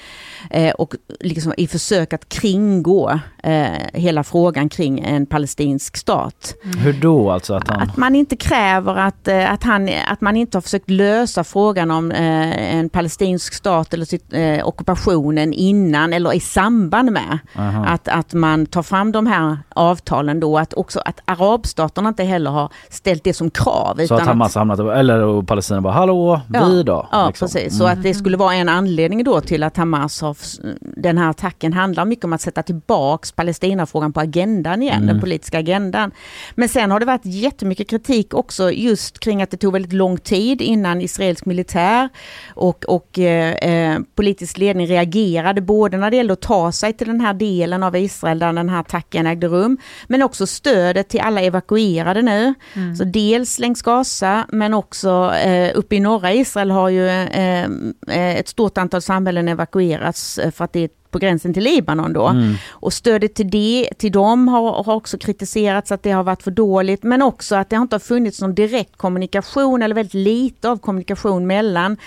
eh, och liksom i försök att kringgå eh, hela frågan kring en palestinsk stat. Mm. Hur då alltså? Att, han... att man inte kräver att, eh, att, han, att man inte har försökt lösa frågan om eh, en palestinsk stat eller sitt, eh, ockupationen innan eller i samband med att, att man tar fram de här avtalen då, att också att arabstaterna inte heller har ställt det som krav. Så att Hamas har hamnat, eller Palestina bara hallå, ja, vi då? Ja liksom. precis, mm. så att det skulle vara en anledning då till att Hamas har, den här attacken handlar mycket om att sätta tillbaks Palestinafrågan på agendan igen, mm. den politiska agendan. Men sen har det varit jättemycket kritik också just kring att det tog väldigt lång tid innan israelisk militär och, och eh, eh politisk ledning reagerade, både när det gällde att ta sig till den här delen av Israel där den här attacken ägde rum, men också stödet till alla evakuerade nu. Mm. Så dels längs Gaza men också eh, uppe i norra Israel har ju eh, eh ett stort antal samhällen evakuerats eh, för att det är på gränsen till Libanon då. Mm. Och stödet till, det, till dem har, har också kritiserats att det har varit för dåligt men också att det inte har funnits någon direkt kommunikation eller väldigt lite av kommunikation mellan,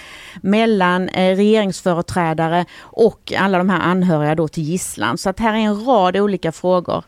mellan eh, regeringsföreträdare och alla de här anhöriga då till gisslan. Så att här är en rad olika frågor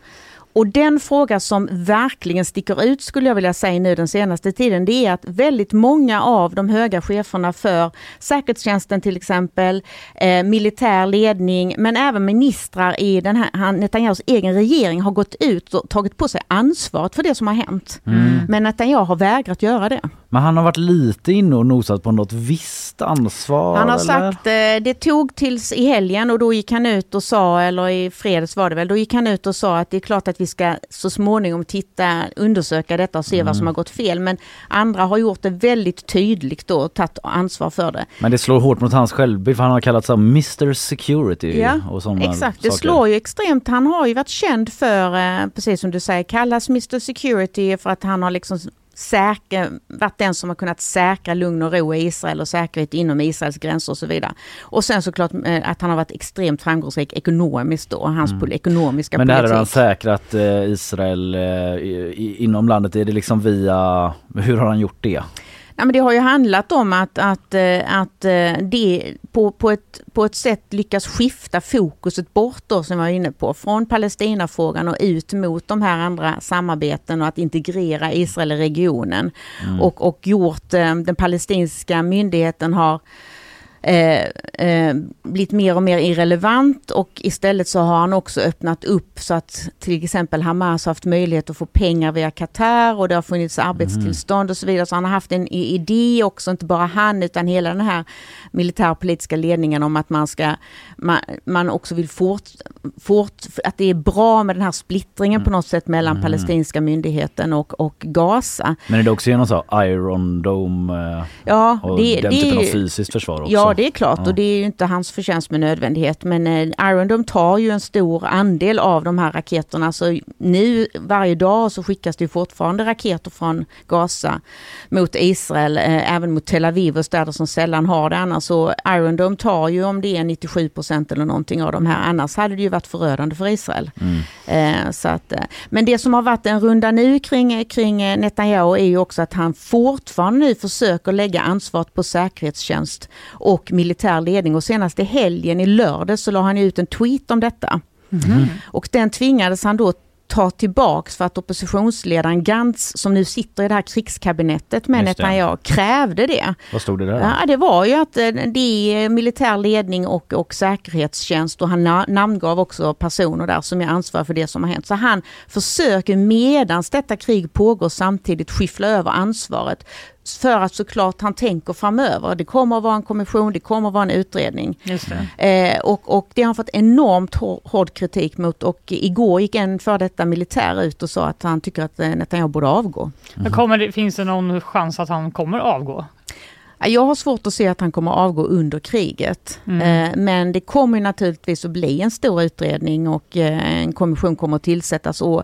och den fråga som verkligen sticker ut skulle jag vilja säga nu den senaste tiden, det är att väldigt många av de höga cheferna för säkerhetstjänsten till exempel, eh, militär ledning, men även ministrar i den här Netanyahus egen regering har gått ut och tagit på sig ansvaret för det som har hänt. Mm. Men Netanyahu har vägrat göra det. Men han har varit lite inne och nosat på något visst ansvar? Han har eller? sagt, eh, det tog tills i helgen och då gick han ut och sa, eller i fredags var det väl, då gick han ut och sa att det är klart att vi ska så småningom titta, undersöka detta och se mm. vad som har gått fel. Men andra har gjort det väldigt tydligt då och tagit ansvar för det. Men det slår hårt mot hans självbild för han har kallats Mr Security. Ja, och exakt. Saker. Det slår ju extremt. Han har ju varit känd för, eh, precis som du säger, kallas Mr Security för att han har liksom säker, varit den som har kunnat säkra lugn och ro i Israel och säkerhet inom Israels gränser och så vidare. Och sen såklart eh, att han har varit extremt framgångsrik ekonomiskt då, hans mm. ekonomiska Men politik. Men där har han säkrat eh, Israel eh, inom landet, är det liksom via, hur har han gjort det? Ja, men det har ju handlat om att, att, eh, att eh, det på, på, ett, på ett sätt lyckas skifta fokuset bort då, som jag var inne på, från Palestinafrågan och ut mot de här andra samarbeten och att integrera Israel i regionen. Mm. Och, och gjort, eh, den palestinska myndigheten har eh, eh, blivit mer och mer irrelevant och istället så har han också öppnat upp så att till exempel Hamas har haft möjlighet att få pengar via Qatar och det har funnits arbetstillstånd och så vidare. Så han har haft en idé också, inte bara han utan hela den här militärpolitiska ledningen om att man ska, man, man också vill fort, fort, att det är bra med den här splittringen mm. på något sätt mellan mm. palestinska myndigheten och, och Gaza. Men är det också genom så Iron Dome eh, ja, och det, den det, typen av fysiskt försvar också? Ja, det är klart ja. och det är ju inte hans förtjänst med nödvändighet. Men eh, Iron Dome tar ju en stor andel av de här raketerna. Så nu varje dag så skickas det fortfarande raketer från Gaza mot Israel, eh, även mot Tel Aviv och städer som sällan har det annars. Så Iron Dome tar ju om det är 97 procent eller någonting av de här. Annars hade det ju varit förödande för Israel. Mm. Eh, så att, eh, men det som har varit en runda nu kring, kring Netanyahu är ju också att han fortfarande nu försöker lägga ansvaret på säkerhetstjänst och militär ledning. Och senast i helgen i lördag så la han ut en tweet om detta. Mm. Och den tvingades han då ta tillbaks för att oppositionsledaren Gantz, som nu sitter i det här krigskabinettet med Netanyahu, krävde det. Vad stod det där? Ja, det var ju att eh, det är militär ledning och, och säkerhetstjänst och han namngav också personer där som är ansvariga för det som har hänt. Så han försöker medans detta krig pågår samtidigt skiffla över ansvaret för att såklart han tänker framöver. Det kommer att vara en kommission, det kommer att vara en utredning. Eh, och, och det har han fått enormt hård kritik mot och igår gick en för detta militär ut och sa att han tycker att eh, Netanyahu borde avgå. Mm. Kommer det, finns det någon chans att han kommer avgå? Jag har svårt att se att han kommer avgå under kriget. Mm. Eh, men det kommer naturligtvis att bli en stor utredning och eh, en kommission kommer att tillsättas. Och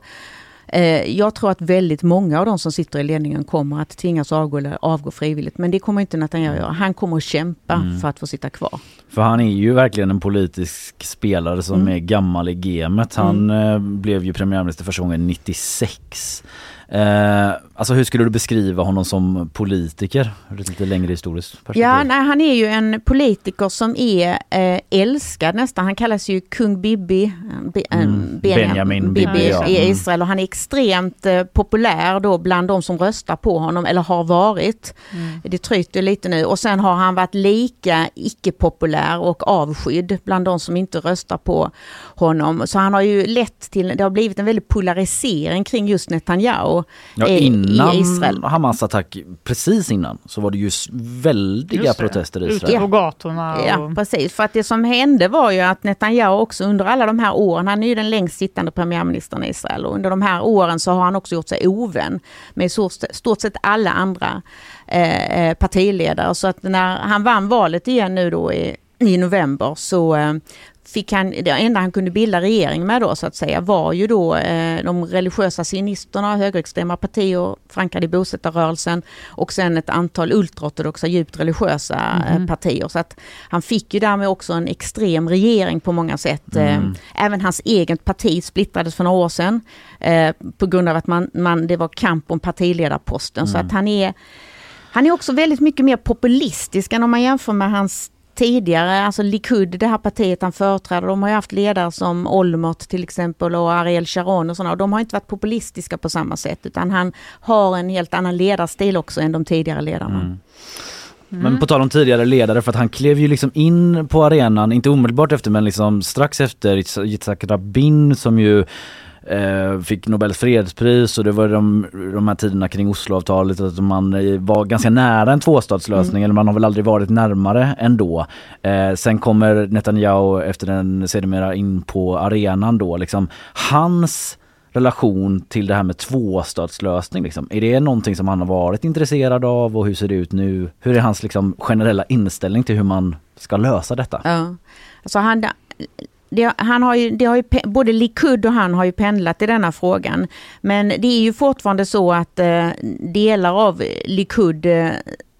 jag tror att väldigt många av de som sitter i ledningen kommer att tvingas avgå eller avgå frivilligt. Men det kommer inte Netanyahu göra. Han kommer att kämpa mm. för att få sitta kvar. För han är ju verkligen en politisk spelare som mm. är gammal i gamet. Han mm. Eh, blev ju premiärminister första gången 96. Eh, alltså hur skulle du beskriva honom som politiker? Lite längre historiskt perspektiv. Ja, nej, han är ju en politiker som är eh, älskad nästan. Han kallas ju kung Bibi, eh, mm. Benjamin Bibi, Bibi ja. i Israel och han är extremt eh, populär då bland de som röstar på honom eller har varit. Mm. Det tryter lite nu och sen har han varit lika icke-populär och avskydd bland de som inte röstar på honom. Så han har ju lett till, det har blivit en väldig polarisering kring just Netanyahu ja, innan i Israel. Hamas attack, precis innan, så var det ju väldiga protester i Israel. Ute på gatorna. Och... Ja, precis. För att det som hände var ju att Netanyahu också under alla de här åren, han är ju den längst sittande premiärministern i Israel och under de här åren så har han också gjort sig ovän med stort sett alla andra eh, eh, partiledare. Så att när han vann valet igen nu då i i november så eh, fick han, det enda han kunde bilda regering med då så att säga var ju då eh, de religiösa sionisterna, högerextrema partier förankrade i bosättarrörelsen och sen ett antal ultraortodoxa djupt religiösa mm. partier. Så att han fick ju därmed också en extrem regering på många sätt. Eh, mm. Även hans eget parti splittrades för några år sedan eh, på grund av att man, man, det var kamp om partiledarposten. Mm. Så att han är han är också väldigt mycket mer populistisk än om man jämför med hans tidigare, alltså Likud, det här partiet han företräder, de har ju haft ledare som Olmert till exempel och Ariel Sharon och sådana och de har inte varit populistiska på samma sätt utan han har en helt annan ledarstil också än de tidigare ledarna. Mm. Mm. Men på tal om tidigare ledare för att han klev ju liksom in på arenan, inte omedelbart efter men liksom strax efter Yitzhak Rabin som ju eh, fick Nobels fredspris och det var de, de här tiderna kring Osloavtalet att man eh, var ganska nära en tvåstatslösning mm. eller man har väl aldrig varit närmare ändå. Eh, sen kommer Netanyahu efter den sedermera in på arenan då liksom. Hans relation till det här med tvåstatslösning liksom. Är det någonting som han har varit intresserad av och hur ser det ut nu? Hur är hans liksom generella inställning till hur man ska lösa detta? Ja, alltså han det, han har ju, det har ju, både Likud och han har ju pendlat i denna frågan. Men det är ju fortfarande så att eh, delar av Likud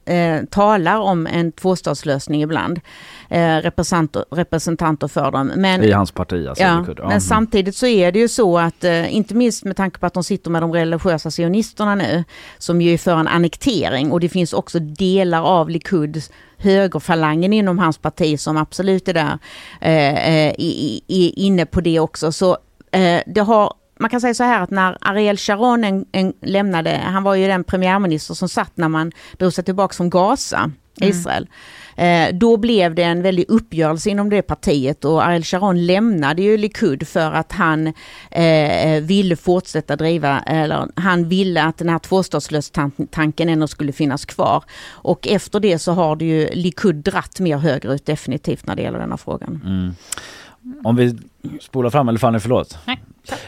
eh, eh, talar om en tvåstatslösning ibland. Eh, representanter, representanter för dem. Men, I hans parti alltså? Ja, ja. men mm. samtidigt så är det ju så att, eh, inte minst med tanke på att de sitter med de religiösa sionisterna nu, som ju är för en annektering och det finns också delar av Likud högerfalangen inom hans parti som absolut är där eh, eh i, i, inne på det också. Så eh, det har man kan säga så här att när Ariel Sharon en, en lämnade, han var ju den premiärminister som satt när man drog sig tillbaka från Gaza, mm. Israel. Eh, då blev det en väldig uppgörelse inom det partiet och Ariel Sharon lämnade ju Likud för att han eh, ville fortsätta driva, eller han ville att den här tvåstatslöstanken ändå skulle finnas kvar. Och efter det så har det ju Likud dratt mer högerut definitivt när det gäller denna frågan. Mm. Om vi spolar fram, eller Fanny förlåt. Nej.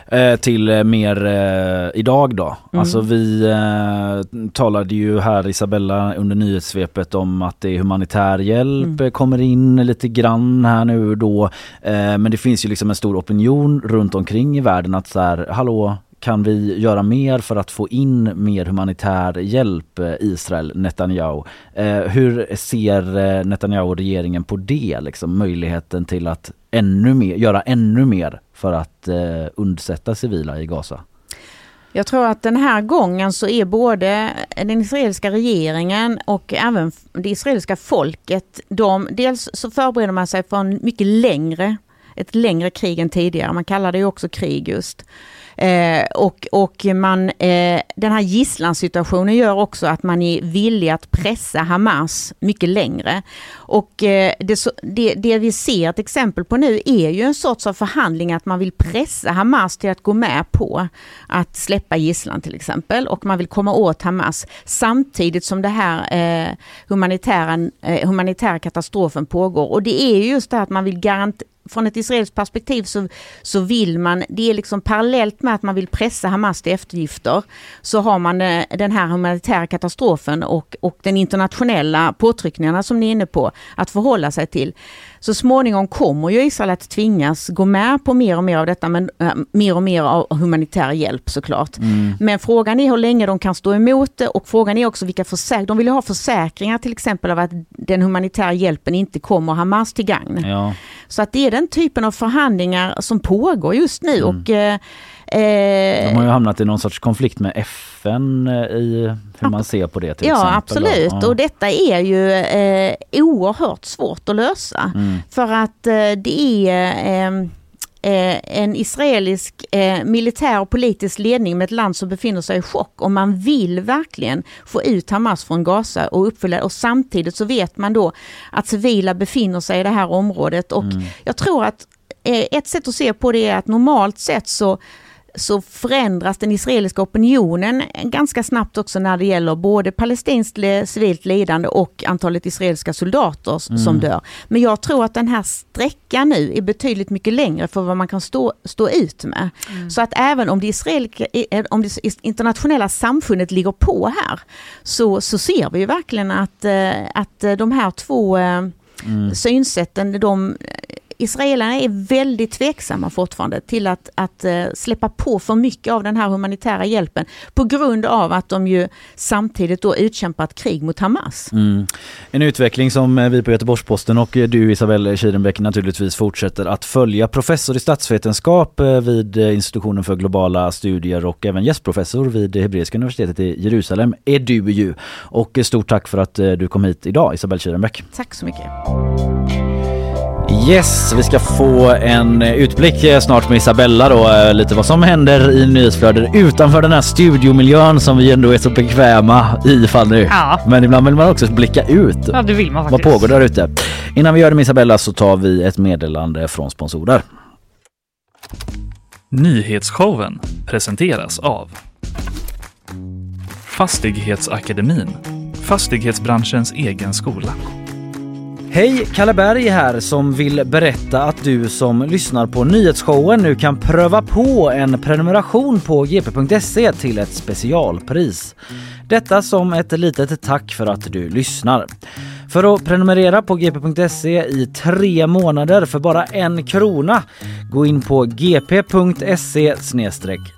Eh, till eh, mer eh, idag då. Mm. Alltså vi eh, talade ju här Isabella under nyhetssvepet om att det är humanitär hjälp Mm. kommer in lite grann här nu då. Eh, men det finns ju liksom en stor opinion runt omkring i världen att så här, hallå kan vi göra mer för att få in mer humanitär hjälp eh, Israel, Netanyahu? Eh, hur ser eh, Netanyahu och regeringen på det, liksom, möjligheten till att ännu mer, göra ännu mer för att eh, undsätta civila i Gaza? Jag tror att den här gången så är både den israeliska regeringen och även det israeliska folket, de, dels så förbereder man sig för en mycket längre, ett längre krig än tidigare. Man kallar det ju också krig just. Eh, och och man, eh, den här gisslansituationen gör också att man är villig att pressa Hamas mycket längre. Och eh, det, det, det vi ser ett exempel på nu är ju en sorts av förhandling att man vill pressa Hamas till att gå med på att släppa gisslan till exempel och man vill komma åt Hamas samtidigt som det här eh, humanitära, eh, humanitära katastrofen pågår. Och det är just det här att man vill garantera från ett israeliskt perspektiv så, så vill man, det är liksom parallellt med att man vill pressa Hamas till eftergifter, så har man eh, den här humanitära katastrofen och, och den internationella påtryckningarna som ni är inne på att förhålla sig till. Så småningom kommer ju Israel att tvingas gå med på mer och mer av detta, men äh, mer och mer av humanitär hjälp såklart. Men frågan är hur länge de kan stå emot det och frågan är också vilka försäkringar, de vill ju ha försäkringar till exempel av att den humanitära hjälpen inte kommer Hamas till gagn. Ja. Så att det är den typen av förhandlingar som pågår just nu och eh, eh, De har ju hamnat i någon sorts konflikt med FN eh, i hur man ser på det till Ja exempel. absolut Ja. och detta är ju eh, oerhört svårt att lösa. Mm. För att eh, det är eh, eh, en israelisk eh, militär och politisk ledning med ett land som befinner sig i chock och man vill verkligen få ut Hamas från Gaza och uppfylla och samtidigt så vet man då att civila befinner sig i det här området och jag tror att eh, ett sätt att se på det är att normalt sett så så förändras den israeliska opinionen ganska snabbt också när det gäller både palestinskt le- civilt lidande och antalet israeliska soldater s- som Mm. dör. Men jag tror att den här sträckan nu är betydligt mycket längre för vad man kan stå, stå ut med. Så att även om det, eh, om det internationella samfundet ligger på här så, så ser vi ju verkligen att, eh, att eh, de här två eh, synsätten, de Israelerna är väldigt tveksamma fortfarande till att, att eh, släppa på för mycket av den här humanitära hjälpen på grund av att de ju samtidigt då utkämpar ett krig mot Hamas. Mm. En utveckling som eh, vi på Göteborgs-Posten och eh, du Isabelle Kirenbäck naturligtvis fortsätter att följa. Professor i statsvetenskap vid institutionen för globala studier och även gästprofessor vid Hebreiska universitetet i Jerusalem är du ju. Och stort tack för att du kom hit idag Isabelle Kirenbäck. Tack så mycket. Yes, vi ska få en eh, utblick eh, snart med Isabella då, eh, lite vad som händer i nyhetsflödet utanför den här studiomiljön som vi ändå är så bekväma i Fanny. Ja. Men ibland vill man också blicka ut. Ja, det vill man Vad faktiskt. pågår där ute? Innan vi gör det med Isabella så tar vi ett meddelande från sponsorer. Nyhetsshowen presenteras av Fastighetsakademin, fastighetsbranschens egen skola. Hej, Kalle Berg här som vill berätta att du som lyssnar på nyhetsshowen nu kan pröva på en prenumeration på gp.se till ett specialpris. Detta som ett litet tack för att du lyssnar. För att prenumerera på gp.se i tre månader för bara en krona, gå in på gp.se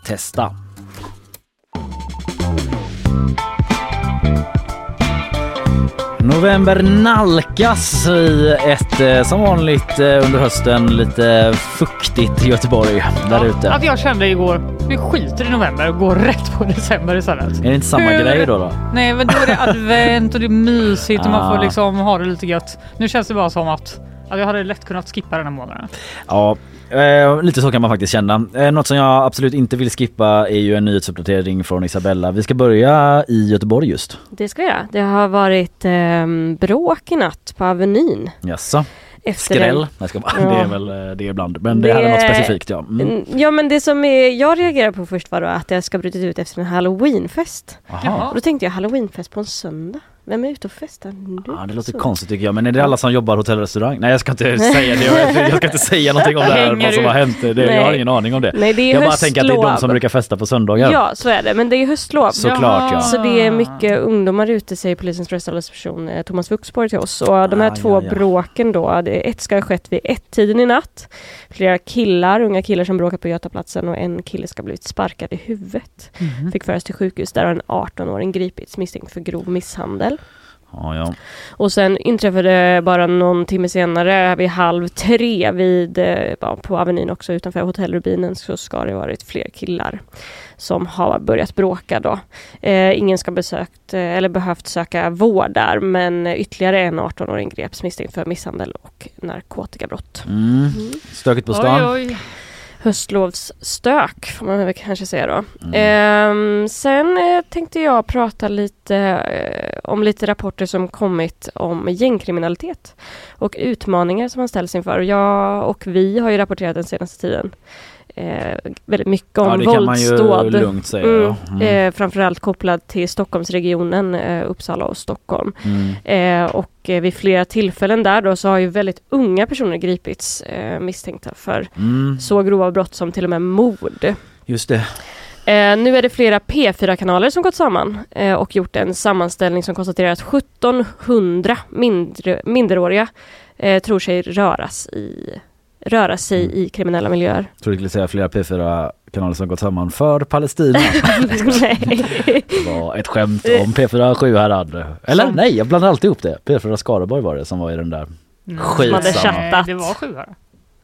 testa. November nalkas i ett eh, som vanligt eh, under hösten lite fuktigt Göteborg där ute. Att jag kände igår, vi skiter i november och går rätt på december istället. Är det inte samma Hur- grej då? då? Nej men då är det advent och det är mysigt och man Ah. får liksom ha det lite gött. Nu känns det bara som att jag hade lätt kunnat skippa den här månaden. Ja, eh, lite så kan man faktiskt känna. Eh, något som jag absolut inte vill skippa är ju en nyhetsuppdatering från Isabella. Vi ska börja i Göteborg just. Det ska jag. Det har varit eh, bråk i natt på Avenyn. Jaså? Efter Skräll? Nej, ska bara. Ja. Det är väl eh, det är ibland. Men det, här är något specifikt ja. Mm. Mm, Ja men det som är, jag reagerade på först var då att det ska brutit ut efter en halloweenfest. Jaha. Och då tänkte jag halloweenfest på en söndag. Vem är ute och festar nu? Ja, det låter Så. konstigt tycker jag. Men är det alla som jobbar hotell och restaurang? Nej jag ska inte säga det. Jag, jag ska inte säga någonting om det här, vad som har hänt. Det, jag har ingen aning om det. Nej, det är jag bara tänker att det är de som brukar festa på söndagar. Ja, så är det. Men det är höstlov. Såklart, ja. Så det är mycket ungdomar ute, säger polisens stressreception eh, Thomas Wuxborg till oss. Och de här Ah, två ja, ja. bråken då, det, ett ska ha skett vid ett-tiden i natt. Flera killar, unga killar som bråkat på Götaplatsen och en kille ska ha blivit sparkad i huvudet. Mhm. Fick föras till sjukhus där har en 18-åring gripits misstänkt för grov misshandel. Ja, ja. Och sen inträffade bara någon timme senare vid halv tre vid, eh, på Avenyn också utanför hotellrubinen så ska det varit fler killar som har börjat bråka då. Eh, ingen ska besökt eh, eller behövt söka vård där men ytterligare en 18-åring greps misstänkt för misshandel och narkotikabrott. Mm. Stökigt på stan. Oj, oj. Höstlovsstök får man väl kanske säga då. Mm. Ehm, sen eh, tänkte jag prata lite eh, om lite rapporter som kommit om gängkriminalitet och utmaningar som man ställs inför. Jag och vi har ju rapporterat den senaste tiden eh, väldigt mycket om Ja, det kan våldsdåd. lugnt säga, Mm, ja. Mm. Eh, framförallt kopplad till Stockholmsregionen, eh, Uppsala och Stockholm. Mm. Eh, och eh, vid flera tillfällen där då så har ju väldigt unga personer gripits eh, misstänkta för Mm. så grova brott som till och med mord. Just det. Eh, nu är det flera P4-kanaler som gått samman eh, och gjort en sammanställning som konstaterar att 1700 mindre, minderåriga eh, tror sig röras i, röra sig Mm. i kriminella miljöer. Jag tror du skulle säga flera P4-kanaler som gått samman för Palestina. Nej. Det var ett skämt om P4 Sjuhärad. Eller Som- nej, jag blandar alltid ihop det. P4 Skaraborg var det som var i den där. Hade Skitsamma. Det var sju här.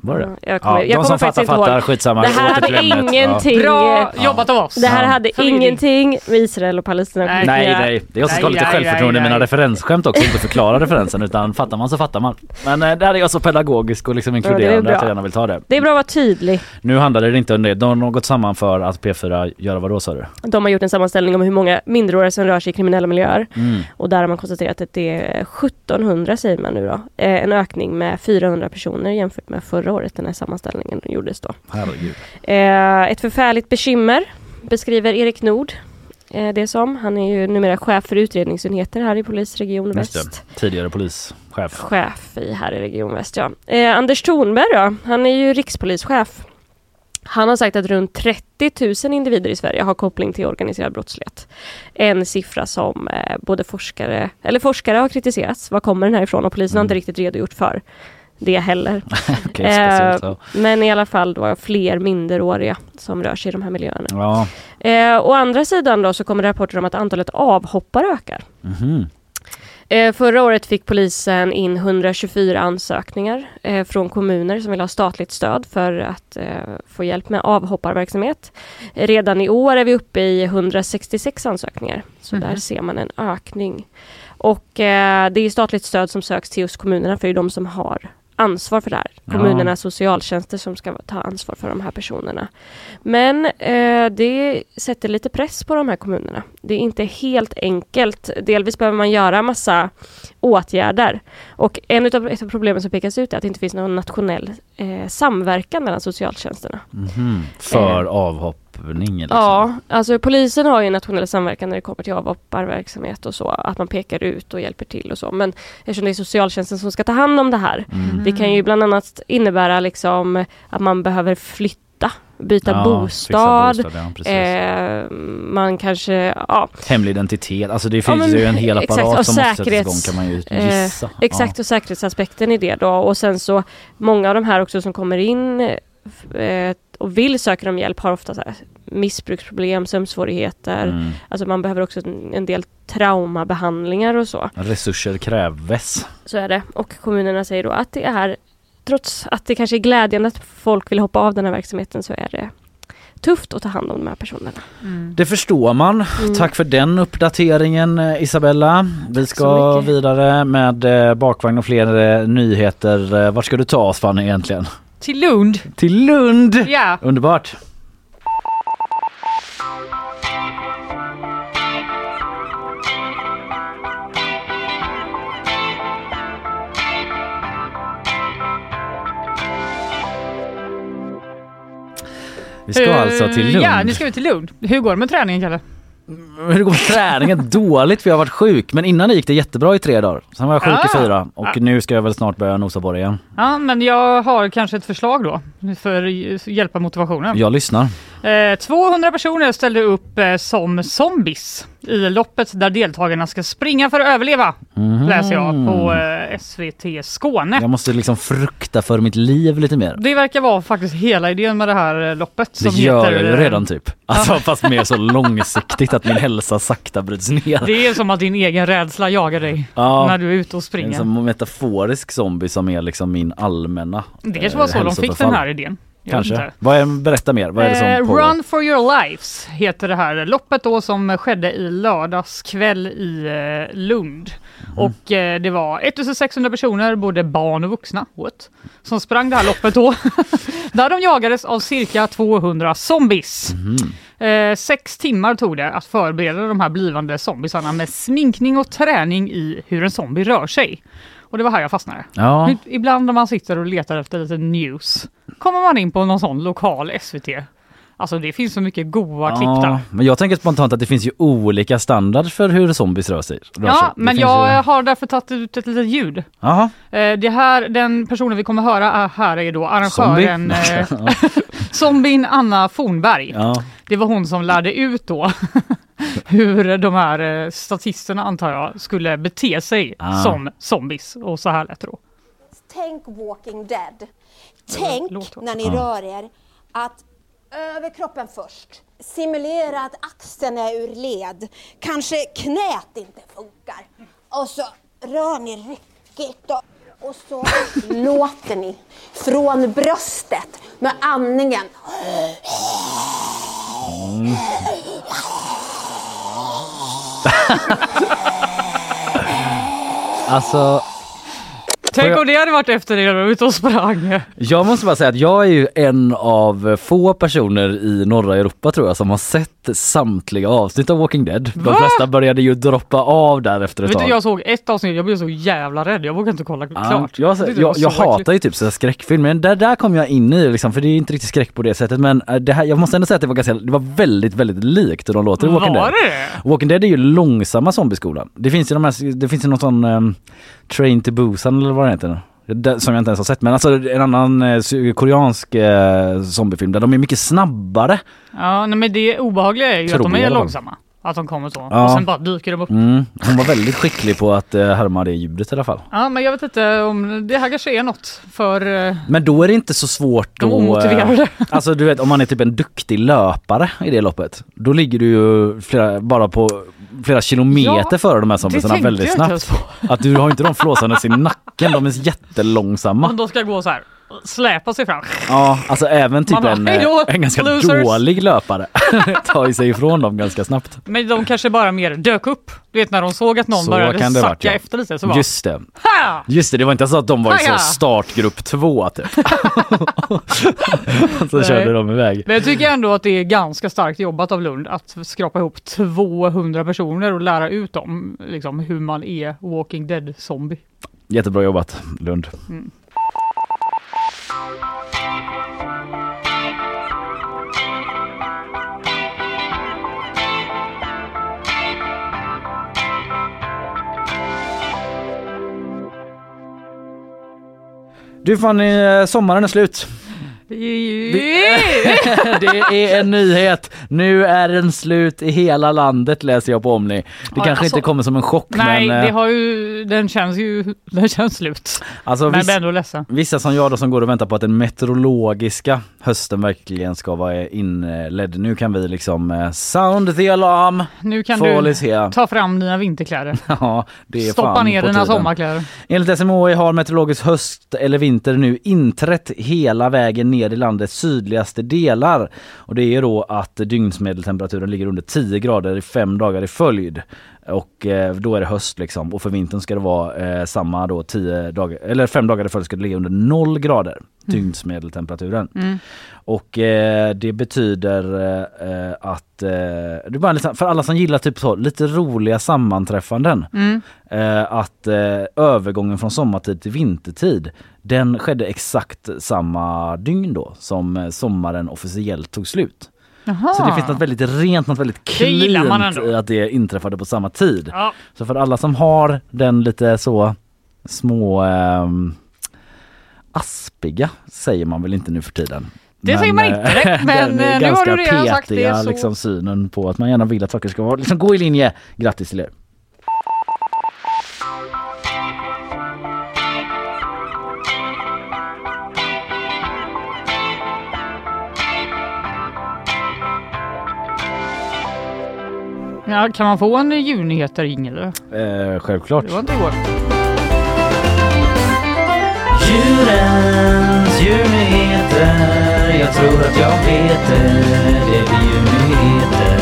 Var det? Mm, Jag kommer, Ja, jag de kommer som faktiskt fattar inte fattar, ihåg. skitsamma. Det här hade ingenting... Bra jobbat av oss! Det här hade Förvirring. ingenting med Israel och Palestina att Nej. Nej, nej. Det är också Nej, ska ha lite nej, självförtroende i mina referensskämt också, inte förklara referensen utan fattar man så fattar man. Men eh, där är jag så pedagogisk och liksom inkluderande att jag gärna vill ta det. Det är bra att vara tydlig. Nu handlade det inte om det, de har gått samman för att P4 gör vad då sa du? De har gjort en sammanställning om hur många minderåriga som rör sig i kriminella miljöer. Mm. Och där har man konstaterat att det är 1700 säger man nu då. Eh, en ökning med 400 personer jämfört med förra året den här sammanställningen gjordes då. Herregud. Eh, ett förfärligt bekymmer beskriver Erik Nord eh, det som. Han är ju numera chef för utredningsenheter här i polisregion Väst. Tidigare polischef. Chef i, här i Region Väst ja. Eh, Anders Thornberg då, han är ju rikspolischef. Han har sagt att runt 30 000 individer i Sverige har koppling till organiserad brottslighet. En siffra som både forskare, eller forskare har kritiserats. Var kommer den här ifrån? Och polisen har inte riktigt redogjort för det heller. Speciellt. Ja. men i alla fall då fler minderåriga som rör sig i de här miljöerna. ja. Eh, å andra sidan då så kommer rapporter om att antalet avhoppare ökar. Mhm. Eh, förra året fick polisen in 124 ansökningar eh, från kommuner som vill ha statligt stöd för att eh, få hjälp med avhopparverksamhet. Redan i år är vi uppe i 166 ansökningar, så Mhm. där ser man en ökning. Och eh, det är statligt stöd som söks till just kommunerna för det är de som har ansvar för det här. Ja. Socialtjänster som ska ta ansvar för de här personerna. Men eh, det sätter lite press på de här kommunerna. Det är inte helt enkelt. Delvis behöver man göra massa åtgärder. Och en utav, ett av problemen som pekas ut är att det inte finns någon nationell eh, samverkan mellan socialtjänsterna. Mhm. För avhoppning liksom. Ja, alltså polisen har ju nationell samverkan när det kommer till avhopparverksamhet och så. Att man pekar ut och hjälper till och så. Men eftersom det är socialtjänsten som ska ta hand om det här. Mm. Det kan ju bland annat innebära liksom att man behöver flytta, byta Ja, bostad. bostad, ja, eh, man kanske, ja. Hemlig identitet, alltså det Ja, finns men ju en hel exakt, apparat och som måste sättas igång kan man ju Eh, gissa. exakt, och säkerhetsaspekten i det då. Och sen så, många av de här också som kommer in eh, och vill söka om hjälp har ofta så här, missbruksproblem, sömnsvårigheter. Mm. Alltså man behöver också en del traumabehandlingar och så. Resurser kräves. Så är det. Och kommunerna säger då att det är, trots att det kanske är glädjande att folk vill hoppa av den här verksamheten så är det tufft att ta hand om de här personerna. Det förstår man. Mm. Tack för den uppdateringen eh, Isabella. Vi ska vidare med eh, bakvagn och fler eh, nyheter. Vart ska du ta oss Fanny egentligen? Till Lund. Till Lund! Ja. Underbart! Vi ska Eh, alltså till Lund. Ja, ni ska ut till Lund. Hur går det med träningen Kalle? Hur det går med träningen? Dåligt för jag har varit sjuk. Men innan det gick det jättebra i tre dagar. Sen var jag sjuk i Ah. fyra och nu ska jag väl snart börja nosa på det igen. Ja, men jag har kanske ett förslag då för att hjälpa motivationen. Jag lyssnar. Eh, 200 personer ställde upp eh, som zombies i loppet där deltagarna ska springa för att överleva. Mhm. Läser jag på eh, SVT Skåne. Jag måste liksom frukta för mitt liv lite mer. Det verkar vara faktiskt hela idén med det här eh, loppet. Det som gör heter, jag ju eh, redan typ. Alltså fast mer så långsiktigt att min hälsa sakta bryts ner. Det är som att din egen rädsla jagar dig Ja. när du är ute och En springer. som metaforisk zombie som är liksom min allmänna Det kanske var så eh, de fick den här idén. Kanske. inte. Vad är, berätta mer, vad är det som Eh, pågår? Run for your lives heter det här loppet då som skedde i lördags kväll i eh, Lund. Mhm. Och eh, det var 1600 personer, både barn och vuxna, what? som sprang det här loppet då. Där de jagades av cirka 200 zombies. Mhm. Eh, sex timmar tog det att förbereda de här blivande zombiesarna med sminkning och träning i hur en zombie rör sig. Och det var här jag fastnade. Ja. Ibland när man sitter och letar efter lite news kommer man in på någon sån lokal SVT. Alltså det finns så mycket goa klipp där. Ja, men jag tänker spontant att det finns ju olika standard för hur zombies rör sig. Rör sig. Ja, Det men jag ju- har därför tagit ut ett litet ljud. Jaha. Eh, Det här, den personen vi kommer höra är- här är då arrangören Zombie? eh, zombien Anna Fornberg. Ja. Det var hon som lärde ut då hur de här eh, statisterna antar jag skulle bete sig Ah. som zombies och så här lät det då. Tänk Walking Dead. Tänk när ni Ja. rör er att över kroppen först. Simulera att axeln är ur led. Kanske knät inte funkar. Och så rör ni ryckigt och, och så låter ni från bröstet med andningen. Alltså, Tänk jag- om det hade varit efter det och ute och sprang. jag måste bara säga att jag är ju en av få personer i norra Europa tror jag som har sett samtliga avsnitt av Walking Dead. De Va? flesta började ju droppa av där efter ett Vet du, tag. jag såg ett avsnitt, jag blev så jävla rädd. Jag vågade inte kolla Ja, klart. jag, jag, var jag så hatar ju typ så skräckfilm men där, där kom jag in i liksom, för det är inte riktigt skräck på det sättet men äh, det här, jag måste ändå säga att det var ganska, det var väldigt väldigt likt hur de låter i Walking Var Dead. det? Walking Dead är ju långsamma zombieskolan. Det finns ju de här, det finns ju någon sån um, Train to Busan eller vad den heter. Det- Som jag inte ens har sett men alltså en annan eh, koreansk eh, zombiefilm där de är mycket snabbare. Ja, nej, men det obehagliga är ju Tror att de är långsamma. Att de kommer så. Ja. Och sen bara dyker de upp. Mm. Hon var väldigt skicklig på att eh, härma det ljudet i alla fall. Ja, men jag vet inte om det här kanske är något för... eh, Men då är det inte så svårt att... omotiverade. Alltså du vet om man är typ en duktig löpare i det loppet. Då ligger du ju flera, bara på flera kilometer Ja, före de här zombiesarna väldigt snabbt. Att du har inte de flåsandes i nacken, de är jättelångsamma. Om de ska gå så här, släpa sig fram. Ja, alltså även typ bara, en, "Hej då, en ganska losers." dålig löpare tar sig ifrån dem ganska snabbt. Men de kanske bara mer dök upp. Du vet när de såg att någon Så började kan det sacka varit, ja. efter lite så bara... Just det. Ha! Just det, det var inte så att de var i så startgrupp två typ. så Nej. körde de iväg. Men jag tycker ändå att det är ganska starkt jobbat av Lund att skrapa ihop 200 personer och lära ut dem liksom, hur man är Walking Dead-zombie. Jättebra jobbat Lund. Mm. Du Fanny, eh, sommaren är slut. det är en nyhet. Nu är den slut i hela landet läser jag på Omni. Det Ja, kanske alltså- inte kommer som en chock Nej, men eh, det har ju, den känns ju den känns slut. alltså, men viss, ändå ledsen. vissa som jag då som går och väntar på att den meteorologiska hösten verkligen ska vara inledd. Nu kan vi liksom eh, sound the alarm. Nu kan du here. ta fram dina vinterkläder. Ja, det är Stoppa ner dina sommarkläder. Enligt SMHI har meteorologisk höst eller vinter nu inträtt hela vägen ner i landets sydligaste delar. Och det är då att dygnsmedeltemperaturen ligger under 10 grader i fem dagar i följd. Och eh, då är det höst liksom. Och för vintern ska det vara eh, samma då 10 dagar, eller fem dagar i följd ska det ligga under 0 grader. Dygnsmedeltemperaturen. Mm. Och eh, det betyder eh, att, eh, det är bara liksom, för alla som gillar typ så lite roliga sammanträffanden. Mm. Eh, att övergången från sommartid till vintertid den skedde exakt samma dygn då som sommaren officiellt tog slut. Jaha. Så det finns något väldigt rent, något väldigt ändå. i att det inträffade på samma tid. Ja. Så för alla som har den lite så små ehm, aspiga säger man väl inte nu för tiden. Det säger man inte, eh, men, eh, nu har du redan sagt det, så- liksom, synen på att man gärna vill att saker ska vara, liksom, gå i linje. Grattis till er! Ja, kan man få en julnyheter Ingel? Eh, självklart. Det var inte igår. Djurens djurnyheter Jag tror att jag vet det Det blir djurnyheter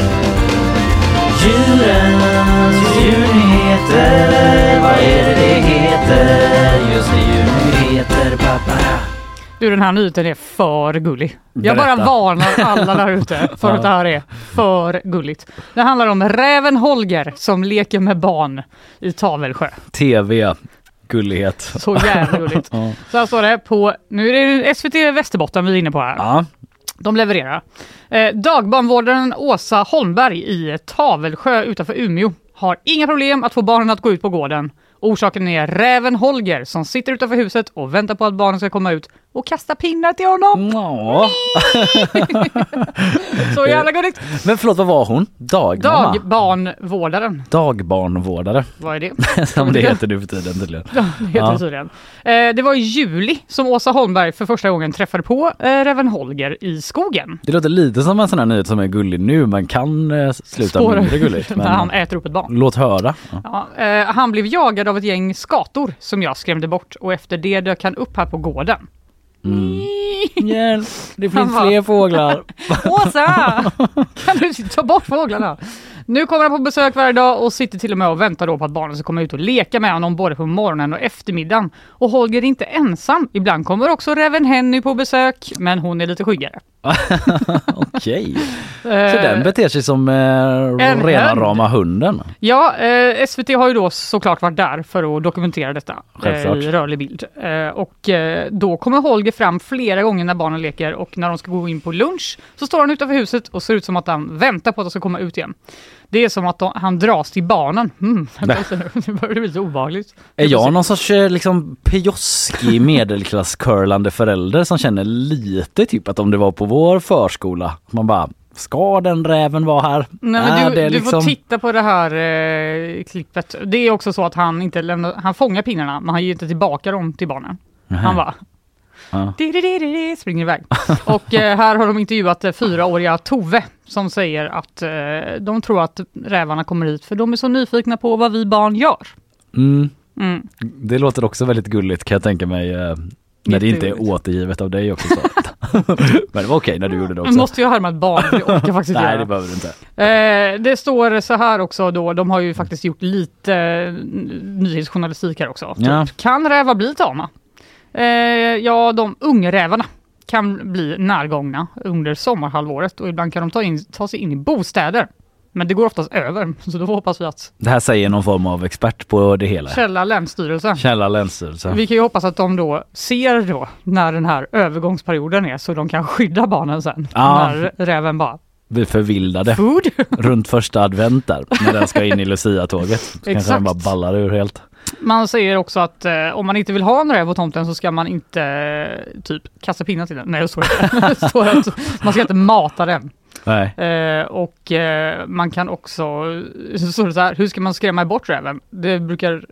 Djurens djurnyheter Vad är det det heter? Just det, djurnyheter pappa Du den här nyheten är för gullig. Jag bara Berätta. varnar alla där ute för att det här är för gulligt. Det handlar om räven Holger som leker med barn i Tavelsjö. TV Gullighet Så jävla gulligt. ja. Så här står det på, nu är det SVT Västerbotten vi är inne på här. ja. De levererar. Eh, dagbarnvårdaren Åsa Holmberg i Tavelsjö utanför Umeå har inga problem att få barnen att gå ut på gården. Orsaken är räven Holger som sitter utanför huset och väntar på att barnen ska komma ut och kasta pinnar till honom. Ja. Så jävla gulligt. Men förlåt, vad var hon? Dagmamma? Dagbarnvårdaren. Dagbarnvårdare Vad är det? Som det heter nu för tiden tydligen. Ja, det heter Ja. tydligen. Eh, det var i juli som Åsa Holmberg för första gången träffade på eh, räven Holger i skogen. Det låter lite som en sån här nyhet som är gullig nu men kan eh, sluta Spårar- mindre gulligt. När han Men, äter upp ett barn. låt höra. Ja. Ja, eh, han blev jagad av ett gäng skator som jag skrämde bort och efter det dök han upp här på gården. Mm. Hjälp, det finns fler fåglar. Åsa! Kan du ta bort fåglarna? Nu kommer han på besök varje dag och sitter till och med och väntar då på att barnen ska komma ut och leka med honom både på morgonen och eftermiddagen. Och Holger är inte ensam. Ibland kommer också räven Henny på besök, men hon är lite skyggare. Okej. Så Eh, den beter sig som eh, en rena rama hunden. Ja, eh, SVT har ju då såklart varit där för att dokumentera detta eh, Självklart. i rörlig bild. Eh, och eh, då kommer Holger fram flera gånger när barnen leker och när de ska gå in på lunch så står han utanför huset och ser ut som att han väntar på att de ska komma ut igen. Det är som att de, han dras till barnen. Mm, nu börjar det bli lite obehagligt. Är jag någon sorts eh, liksom pjoskig medelklass-curlande förälder som känner lite typ att om det var på vår förskola, man bara Ska den räven vara här? Nej, men du, det du liksom- får titta på det här eh, klippet. Det är också så att han inte lämnar, han fångar pinnarna men han ger inte tillbaka dem till barnen. Han bara Ja. Di-di-di-di-di, springer iväg. Och eh, här har de intervjuat eh, fyraåriga Tove som säger att eh, de tror att rävarna kommer hit för de är så nyfikna på vad vi barn gör. Mm. Mm. Det låter också väldigt gulligt kan jag tänka mig. eh, När det inte är återgivet av dig också. Så. Men det var okej när du gjorde det också. Måste ju härma ett barn, det orkar faktiskt Nej göra. det behöver du inte. Eh, det står så här också då, de har ju faktiskt gjort lite eh, nyhetsjournalistik här också. Ja. Typ, kan rävar bli tama? Eh, ja, de ungrävarna kan bli närgångna under sommarhalvåret och ibland kan de ta, in, ta sig in i bostäder. Men det går oftast över, så då hoppas vi att Det här säger någon form av expert på det hela. Källa Länsstyrelsen. Källa Länsstyrelsen. Vi kan ju hoppas att de då ser då när den här övergångsperioden är så de kan skydda barnen sen. Ja. När räven bara Vi förvildade food. runt första advent där när den ska in i Lucia-tåget. Så kanske den bara ballar ur helt. Man säger också att eh, om man inte vill ha en räv på tomten så ska man inte eh, typ kasta pinnar till den. Nej, det står inte. Det står att man ska inte mata den. Nej. Eh, och eh, man kan också, så står det så här, hur ska man skrämma bort räven? Det brukar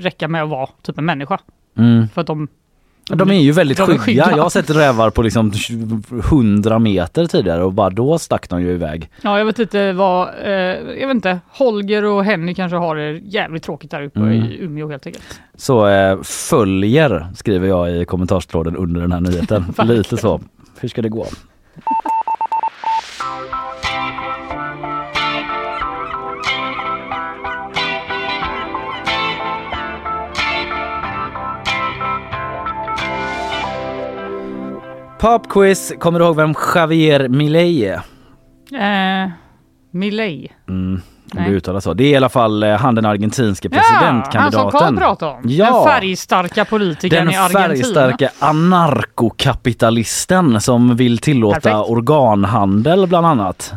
räcka med att vara typ en människa. Mm. För att de De är ju väldigt De skygga. skygga. Jag har sett rävar på liksom 100 meter tidigare och bara då stack de ju iväg. Ja, jag vet inte vad, eh, jag vet inte, Holger och Henny kanske har det jävligt tråkigt där uppe Mm. i Umeå helt enkelt. Så eh, följer skriver jag i kommentarstråden under den här nyheten. Lite så. Hur ska det gå? Popquiz, kommer du ihåg vem Javier Milei är? Eh, Milei. Mm, om du uttalar så. Det är i alla fall eh, han den argentinske Ja, han presidentkandidaten. som Carl pratade om. Ja. Den färgstarka politikern Den i Argentina. färgstarka anarkokapitalisten som vill tillåta Perfekt. organhandel bland annat.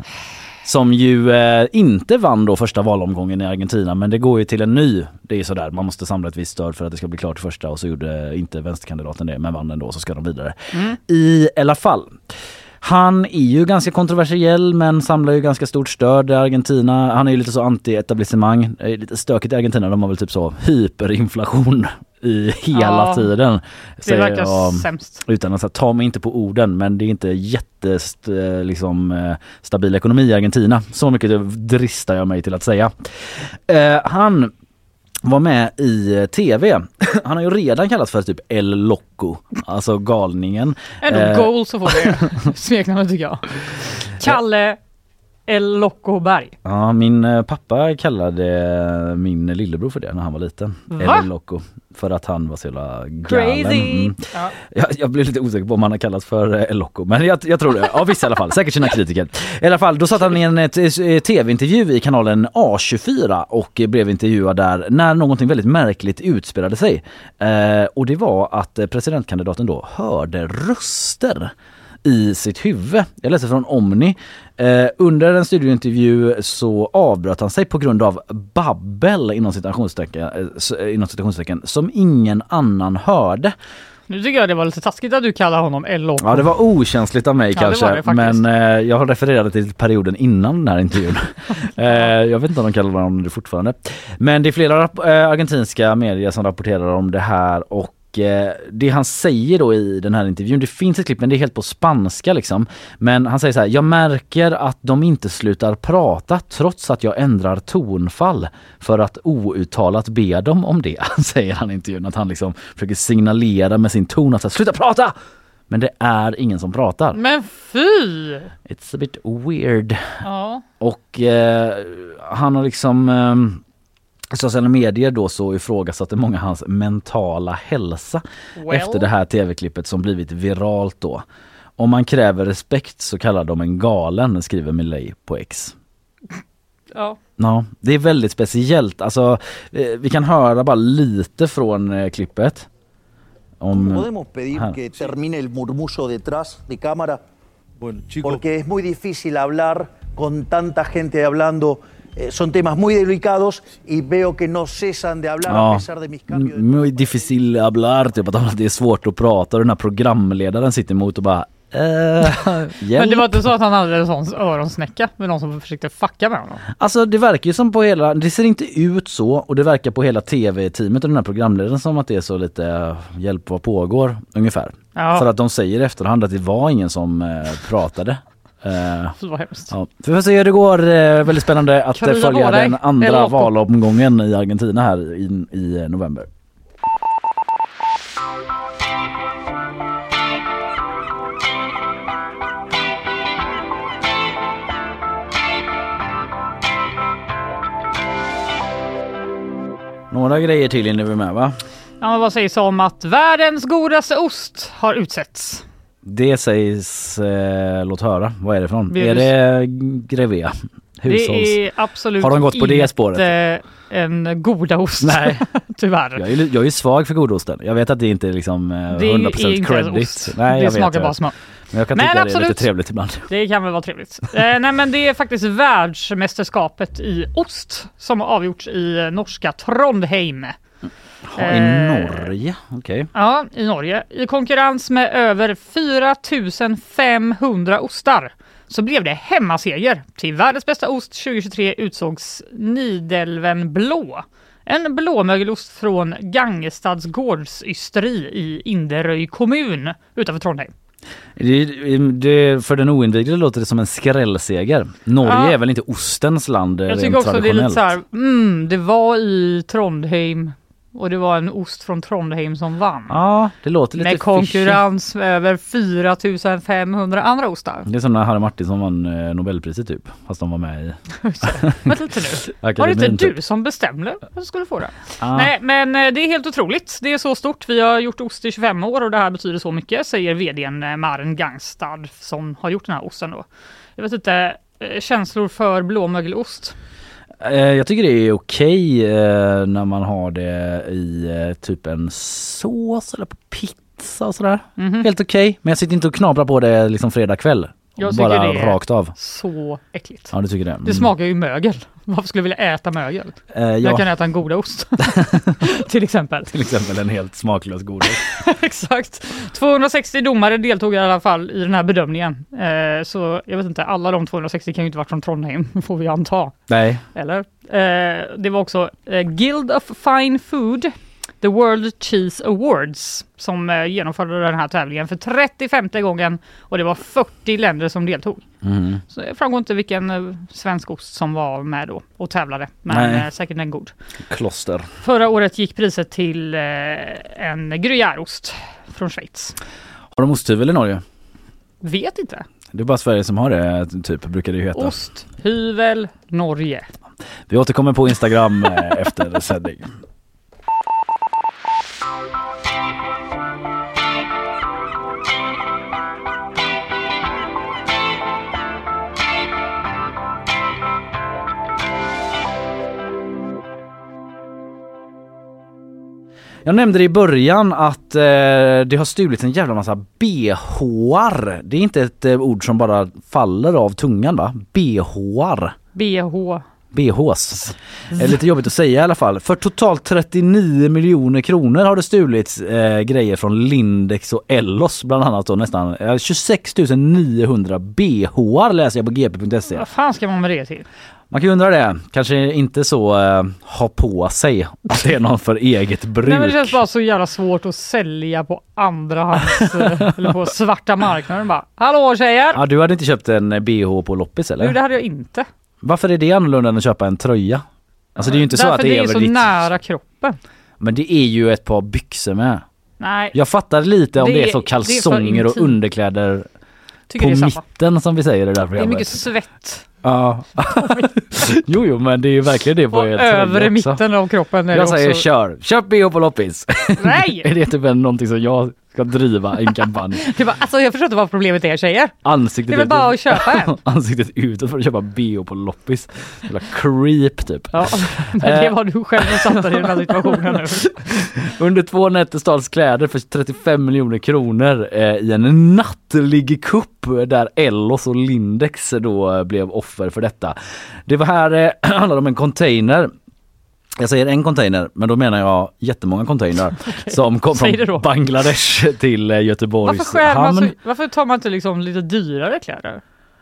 Som ju eh, inte vann då första valomgången i Argentina men det går ju till en ny. Det är sådär, man måste samla ett visst stöd för att det ska bli klart första och så gjorde inte vänsterkandidaten det men vann ändå så ska de vidare. Mm. I alla fall. Han är ju ganska kontroversiell men samlar ju ganska stort stöd i Argentina. Han är ju lite så anti-etablissemang. Lite stökigt i Argentina. De har väl typ så hyperinflation i hela Ja, tiden. Det Säger verkar jag, sämst. Utan att så ta mig inte på orden men det är inte jättest eh, liksom, eh, stabil ekonomi i Argentina. Så mycket dristar jag mig till att säga. Eh, han var med i eh, tv. Han har ju redan kallats för typ El Loco, alltså galningen. Ändå Eh, goal så får det smeknamnet tycker jag. Kalle El Loco Berg. Ja, min eh, pappa kallade min lillebror för det när han var liten. Va? El Loco. För att han var så jävla galen. Crazy! Mm. Ja. Jag, jag blev lite osäker på om han har kallats för eh, El Loco, men jag, jag tror det. Ja, vissa i alla fall. Säkert sina kritiker. I alla fall, då satt han i en eh, tv-intervju i kanalen A24 och eh, blev intervjuad där när någonting väldigt märkligt utspelade sig. Eh, och det var att eh, presidentkandidaten då hörde röster i sitt huvud. Jag läser från Omni. Eh, under en studiointervju så avbröt han sig på grund av babbel inom citationstecken, eh, eh, inom citationstecken som ingen annan hörde. Nu tycker jag det var lite taskigt att du kallar honom Loco. Ja det var okänsligt av mig Ja, det kanske det faktiskt. men eh, jag har refererat till perioden innan den här intervjun. eh, jag vet inte om de kallar honom det fortfarande. Men det är flera eh, argentinska medier som rapporterar om det här och eh, det han säger då i den här intervjun, det finns ett klipp men det är helt på spanska liksom. Men han säger så här, jag märker att de inte slutar prata trots att jag ändrar tonfall för att outtalat be dem om det, säger han i intervjun. Att han liksom försöker signalera med sin ton att här, sluta prata! Men det är ingen som pratar. Men fy! It's a bit weird. Ja. Och eh, han har liksom eh, sociala medier då så ifrågasatte många hans mentala hälsa Well. efter det här tv-klippet som blivit viralt då. Om man kräver respekt så kallar de en galen, skriver Milei på X. Ja. Ja, det är väldigt speciellt. Alltså, eh, vi kan höra bara lite från eh, klippet. Om, ¿Podemos pedir här. que termine el murmullo detrás de cámara? Porque es muy difícil hablar con tanta gente hablando. Eh, son temas muy delicados y veo que no cesan de hablar a Ja, pesar de mis cambios. muy difícil hablar, typ att det är svårt att prata och den här programledaren sitter emot och bara eh, Men det var inte så att han hade en sån öronsnäcka med någon som försökte fucka med honom? Alltså det verkar ju som på hela, det ser inte ut så och det verkar på hela tv-teamet och den här programledaren som att det är så lite eh, hjälp vad pågår ungefär. Ja. För att de säger i efterhand att det var ingen som eh, pratade. Eh, Det var hemskt. Ja, vi får se hur det går. Eh, väldigt spännande att Krya följa den andra valomgången i Argentina här i eh, november. Några grejer till innan vi med va? Ja, men vad sägs om att världens godaste ost har utsetts? Det sägs, eh, låt höra, vad är det från? Virus. Är det Grevea? Hushålls? Det är absolut Har de gått på det inte spåret? en godaost. Nej. Tyvärr. Jag är, jag är svag för godosten. Jag vet att det inte är liksom eh, 100% Det är inte ens credit. ost. Nej, Det jag smakar vet bara det. smör. Men jag kan Men tycka det är absolut. lite trevligt ibland. Det kan väl vara trevligt. eh, nej men det är faktiskt världsmästerskapet i ost som har avgjorts i norska Trondheim. Ja, I Eh, Norge, okej. Ja, i Norge. I konkurrens med över 4500 ostar så blev det hemmaseger. Till världens bästa ost 2023 utsågs Nidelven Blå En blåmögelost från Gangestads gårdsysteri i Inderöj kommun utanför Trondheim. Det, det, för den oinvigde låter det som en skrällseger. Norge Ja. är väl inte ostens land Jag tycker också det är lite så här, mm, det var i Trondheim och det var en ost från Trondheim som vann. Ja, det låter lite Med konkurrens med över 4500 andra ostar. fishy. Det är som när Harry Martinsson vann eh, Nobelpriset typ, fast de var med i Vänta lite nu. Var det inte typ. du som bestämde att du skulle få det? Ja. Nej, men eh, det är helt otroligt. Det är så stort. Vi har gjort ost i 25 år och det här betyder så mycket, säger vdn eh, Maren Gangstad som har gjort den här osten då. Jag vet inte, känslor för blåmögelost? Eh, Jag tycker det är okej eh, när man har det i eh, typ en sås eller på pizza och sådär. Mhm. Helt okej, men jag sitter inte och knaprar på det liksom fredag kväll. Jag tycker Bara det är rakt av. så äckligt. Ja du tycker det? Mm. Det smakar ju mögel. Varför skulle jag vilja äta mögel? Eh, Jag ja, kan äta en godaost. Till exempel. till exempel en helt smaklös godis. Exakt. 260 domare deltog i alla fall i den här bedömningen. Eh, så jag vet inte, alla de 260 kan ju inte varit från Trondheim, får vi anta. Nej. Eller? Eh, det var också eh, Guild of Fine Food, The World Cheese Awards, som eh, genomförde den här tävlingen för 35 gången och det var 40 länder som deltog. Mm. Så det framgår inte vilken eh, svensk ost som var med då och tävlade, men Nej. eh, säkert en god. Kloster. Förra året gick priset till en gruyèreost från Schweiz. Har de osthyvel i Norge? Vet inte. Det är bara Sverige som har det, typ, brukar det ju heta. Osthyvel Norge. Vi återkommer på Instagram efter sändning. Jag nämnde det i början att eh, det har stulits en jävla massa BHR. Det är inte ett eh, ord som bara faller av tungan va? BHR. BH. BHs. Det är lite jobbigt att säga i alla fall. För totalt 39 miljoner kronor har det stulits eh, grejer från Lindex och Ellos bland annat då nästan. Eh, 26 900 BHR läser jag på gp.se. Vad fan ska man med det till? Man kan ju undra det. Kanske inte så eh, ha på sig att det är någon för eget bruk. Nej, men det känns bara så jävla svårt att sälja på andra hands eh, eller på svarta marknaden. Bara, Hallå tjejer! Ja, du hade inte köpt en BH på loppis eller? Jo, det hade jag inte. Varför är det annorlunda än att köpa en tröja? Alltså det är ju inte så Därför att det, det är så ditt... nära kroppen. Men det är ju ett par byxor med. Nej, Jag fattar lite om Det det är är- så det är kalsonger och underkläder tycker på är mitten som vi säger i det där Det är programmet. mycket svett. Ja. jo, jo, men det är ju verkligen det på Och er övre mitten av kroppen är Jag det säger också. kör, köp BH på loppis. Nej! är det typ någonting som jag ska driva en kampanj? Det var, alltså jag förstår inte vad problemet är tjejer. Ansiktet Det är väl bara att köpa en. Ansiktet utåt för att köpa BH på loppis. Jävla creep typ. Ja, men det var du själv som satte dig i den här situationen nu. Under två nätter stals kläder för 35 miljoner kronor eh, i en nattlig kupp där Ellos och Lindex då eh, blev offer för detta. Det var här eh, handlade om en container jag säger en container, men då menar jag jättemånga containrar som kom från. Bangladesh till eh, Göteborgs Varför, hamn. så, varför tar man inte liksom lite dyrare kläder?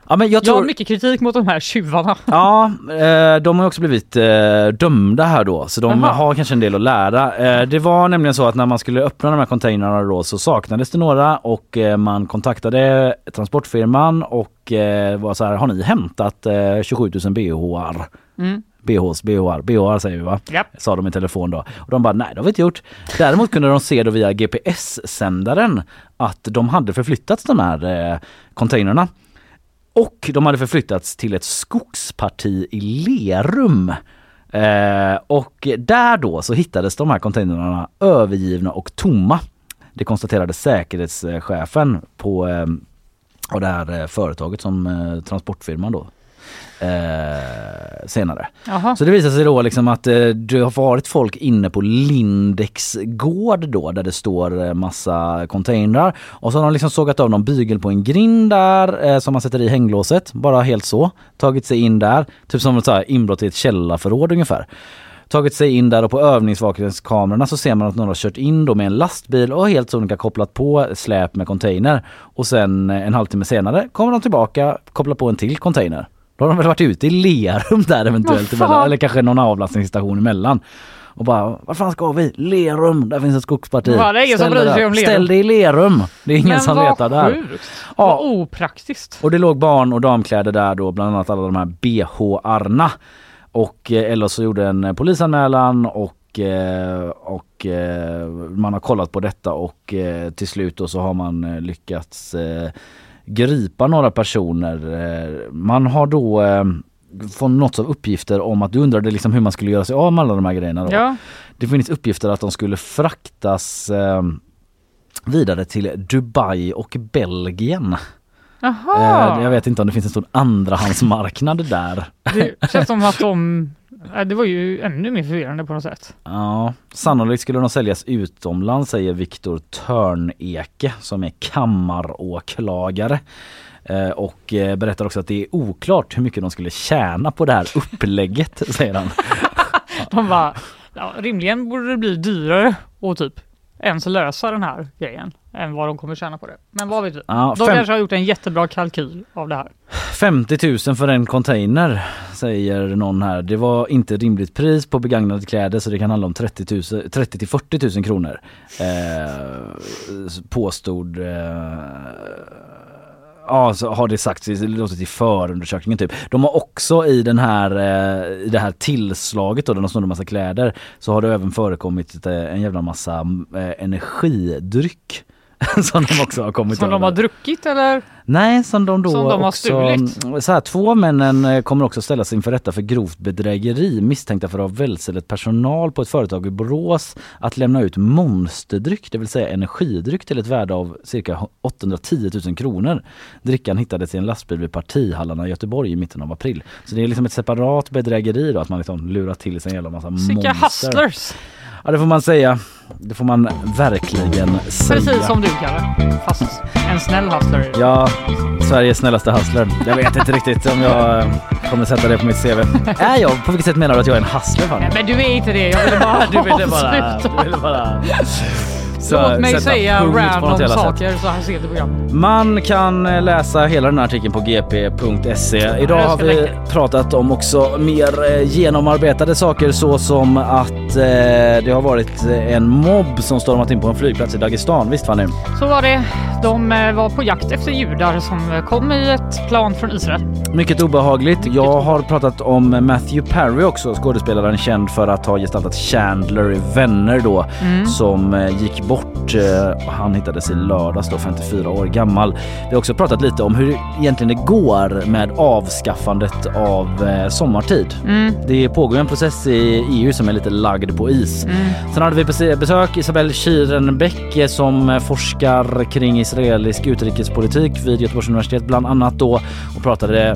Ja, men jag Jag tror... har mycket kritik mot de här tjuvarna. Ja, eh, de har också blivit eh, dömda här då så de Jaha. har kanske en del att lära. Det var nämligen så att när man skulle öppna de här containrarna då så saknades det några och man kontaktade transportfirman och var så här, har ni hämtat eh, 27 000 BHR? Mm. BHs, BHR, BHR säger vi va? Japp. Sa de i telefon då. Och de bara nej det har vi inte gjort. Däremot kunde de se då via GPS-sändaren att de hade förflyttats de här eh, containrarna. Och de hade förflyttats till ett skogsparti i Lerum. Eh, och där då så hittades de här containrarna övergivna och tomma. Det konstaterade säkerhetschefen på eh, och det här eh, företaget som eh, transportfirman då eh, senare. Jaha. Så det visar sig då liksom att eh, det har varit folk inne på Lindex gård då där det står eh, massa containrar och så har de liksom sågat av någon bygel på en grind där eh, som man sätter i hänglåset, bara helt så. Tagit sig in där, typ som ett så här inbrott i ett källarförråd ungefär. Tagit sig in där och på övningsvakningskamerorna så ser man att någon har kört in då med en lastbil och helt sonika kopplat på släp med container. Och sen eh, en halvtimme senare kommer de tillbaka, kopplar på en till container. Då har de väl varit ute i Lerum där eventuellt, emellan, eller kanske någon avlastningsstation emellan. och bara vad fan ska vi? Lerum, där finns ett skogsparti. Ja, det är ingen som Ställ bryr dig sig om Lerum. Ställ dig i Lerum. Det är ingen Men som letar där. sjukt. Vad opraktiskt. Och det låg barn och damkläder där då, bland annat alla de här bh-arna. Och eh, eller så gjorde en eh, polisanmälan och, eh, och eh, man har kollat på detta och till slut då så har man lyckats gripa några personer. Eh, man har då eh, fått något av uppgifter om att du undrade liksom hur man skulle göra sig av med alla de här grejerna. Då. Ja. Det finns uppgifter att de skulle fraktas eh, vidare till Dubai och Belgien. Jaha. Eh, jag vet inte om det finns en stor andrahandsmarknad där. Det känns som att de... Nej, Det var ju ännu mer förvirrande på något sätt. Ja, sannolikt skulle de säljas utomlands säger Viktor Törneke som är kammaråklagare. Eh, och eh, berättar också att det är oklart hur mycket de skulle tjäna på det här upplägget säger han. De bara, ja, rimligen borde det bli dyrare och typ ens lösa den här grejen än vad de kommer tjäna på det. Men vad vet vi? Ja, de fem- kanske har gjort en jättebra kalkyl av det här. 50 000 för en container säger någon här. Det var inte rimligt pris på begagnade kläder så det kan handla om 30, 000, 30 till 40 000 kronor. Eh, påstod eh, Ja, så har det sagts, det låter förundersökningen typ. De har också i den här, eh, i det här tillslaget då, där de snodde massa kläder, så har det även förekommit eh, en jävla massa eh, energidryck. som de också har kommit Som de över. har druckit eller? Nej, som de då Som de har också... stulit. Så här, två männen eh, kommer också ställas inför rätta för grovt bedrägeri misstänkta för att ha välselett personal på ett företag i Borås att lämna ut monsterdryck, det vill säga energidryck till ett värde av cirka 810 000 kronor. Drickan hittades i en lastbil vid partihallarna i Göteborg i mitten av april. Så det är liksom ett separat bedrägeri då, att man liksom lurar till sig en jävla massa Vilka monster. hustlers! Ja det får man säga. Det får man verkligen säga. Precis som du Kalle. Fast en snäll hustler. Ja, Sveriges snällaste hustler. Jag vet inte riktigt om jag eh, kommer sätta det på mitt CV. Är jag? På vilket sätt menar du att jag är en hustler? Fanny? Men du är inte det. Jag ville bara Du ville bara- du ville bara- Så, Låt mig säga random jävla sätt. saker så här sent i programmet. Man kan eh, läsa hela den här artikeln på gp.se. Idag har vi lägga. pratat om också mer eh, genomarbetade saker så som att eh, det har varit eh, en mobb som stormat in på en flygplats i Dagestan. Visst Fanny? Så var det. De var på jakt efter judar som kom i ett plan från Israel. Mycket obehagligt. Jag har pratat om Matthew Perry också, skådespelaren känd för att ha gestaltat Chandler i Vänner då, Mm. som eh, gick bort. eh, Han hittades i lördags då, 54 år gammal. Vi har också pratat lite om hur egentligen det går med avskaffandet av eh, sommartid. Mm. Det pågår en process i EU som är lite lagd på is. Mm. Sen hade vi bes- besök Isabelle Schierenbeck eh, som eh, forskar kring israelisk utrikespolitik vid Göteborgs universitet bland annat då och pratade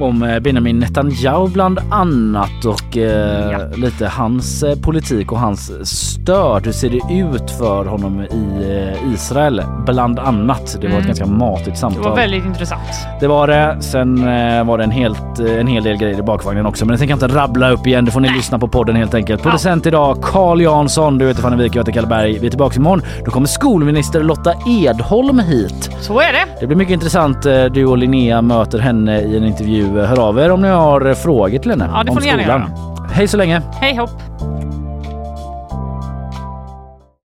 om Benjamin Netanyahu bland annat och eh, lite hans politik och hans stöd. Hur ser det ut för honom i eh, Israel bland annat? Det var ett Mm. ganska matigt Det samtal. var väldigt intressant. Det var det. Sen eh, var det en, helt, eh, en hel del grejer i bakvagnen också. Men det tänker jag inte rabbla upp igen. Det får ni lyssna på podden helt enkelt. Producent idag Carl Jansson. Du heter Fanny Wijk, jag heter Kalle Berg. Vi är tillbaka imorgon. Då kommer skolminister Lotta Edholm hit. Så är det. Det blir mycket intressant. Du och Linnea möter henne i en intervju. Hör av er om ni har frågor till henne Ja, det får om ni gärna skolan. Hej så länge. Hej hopp!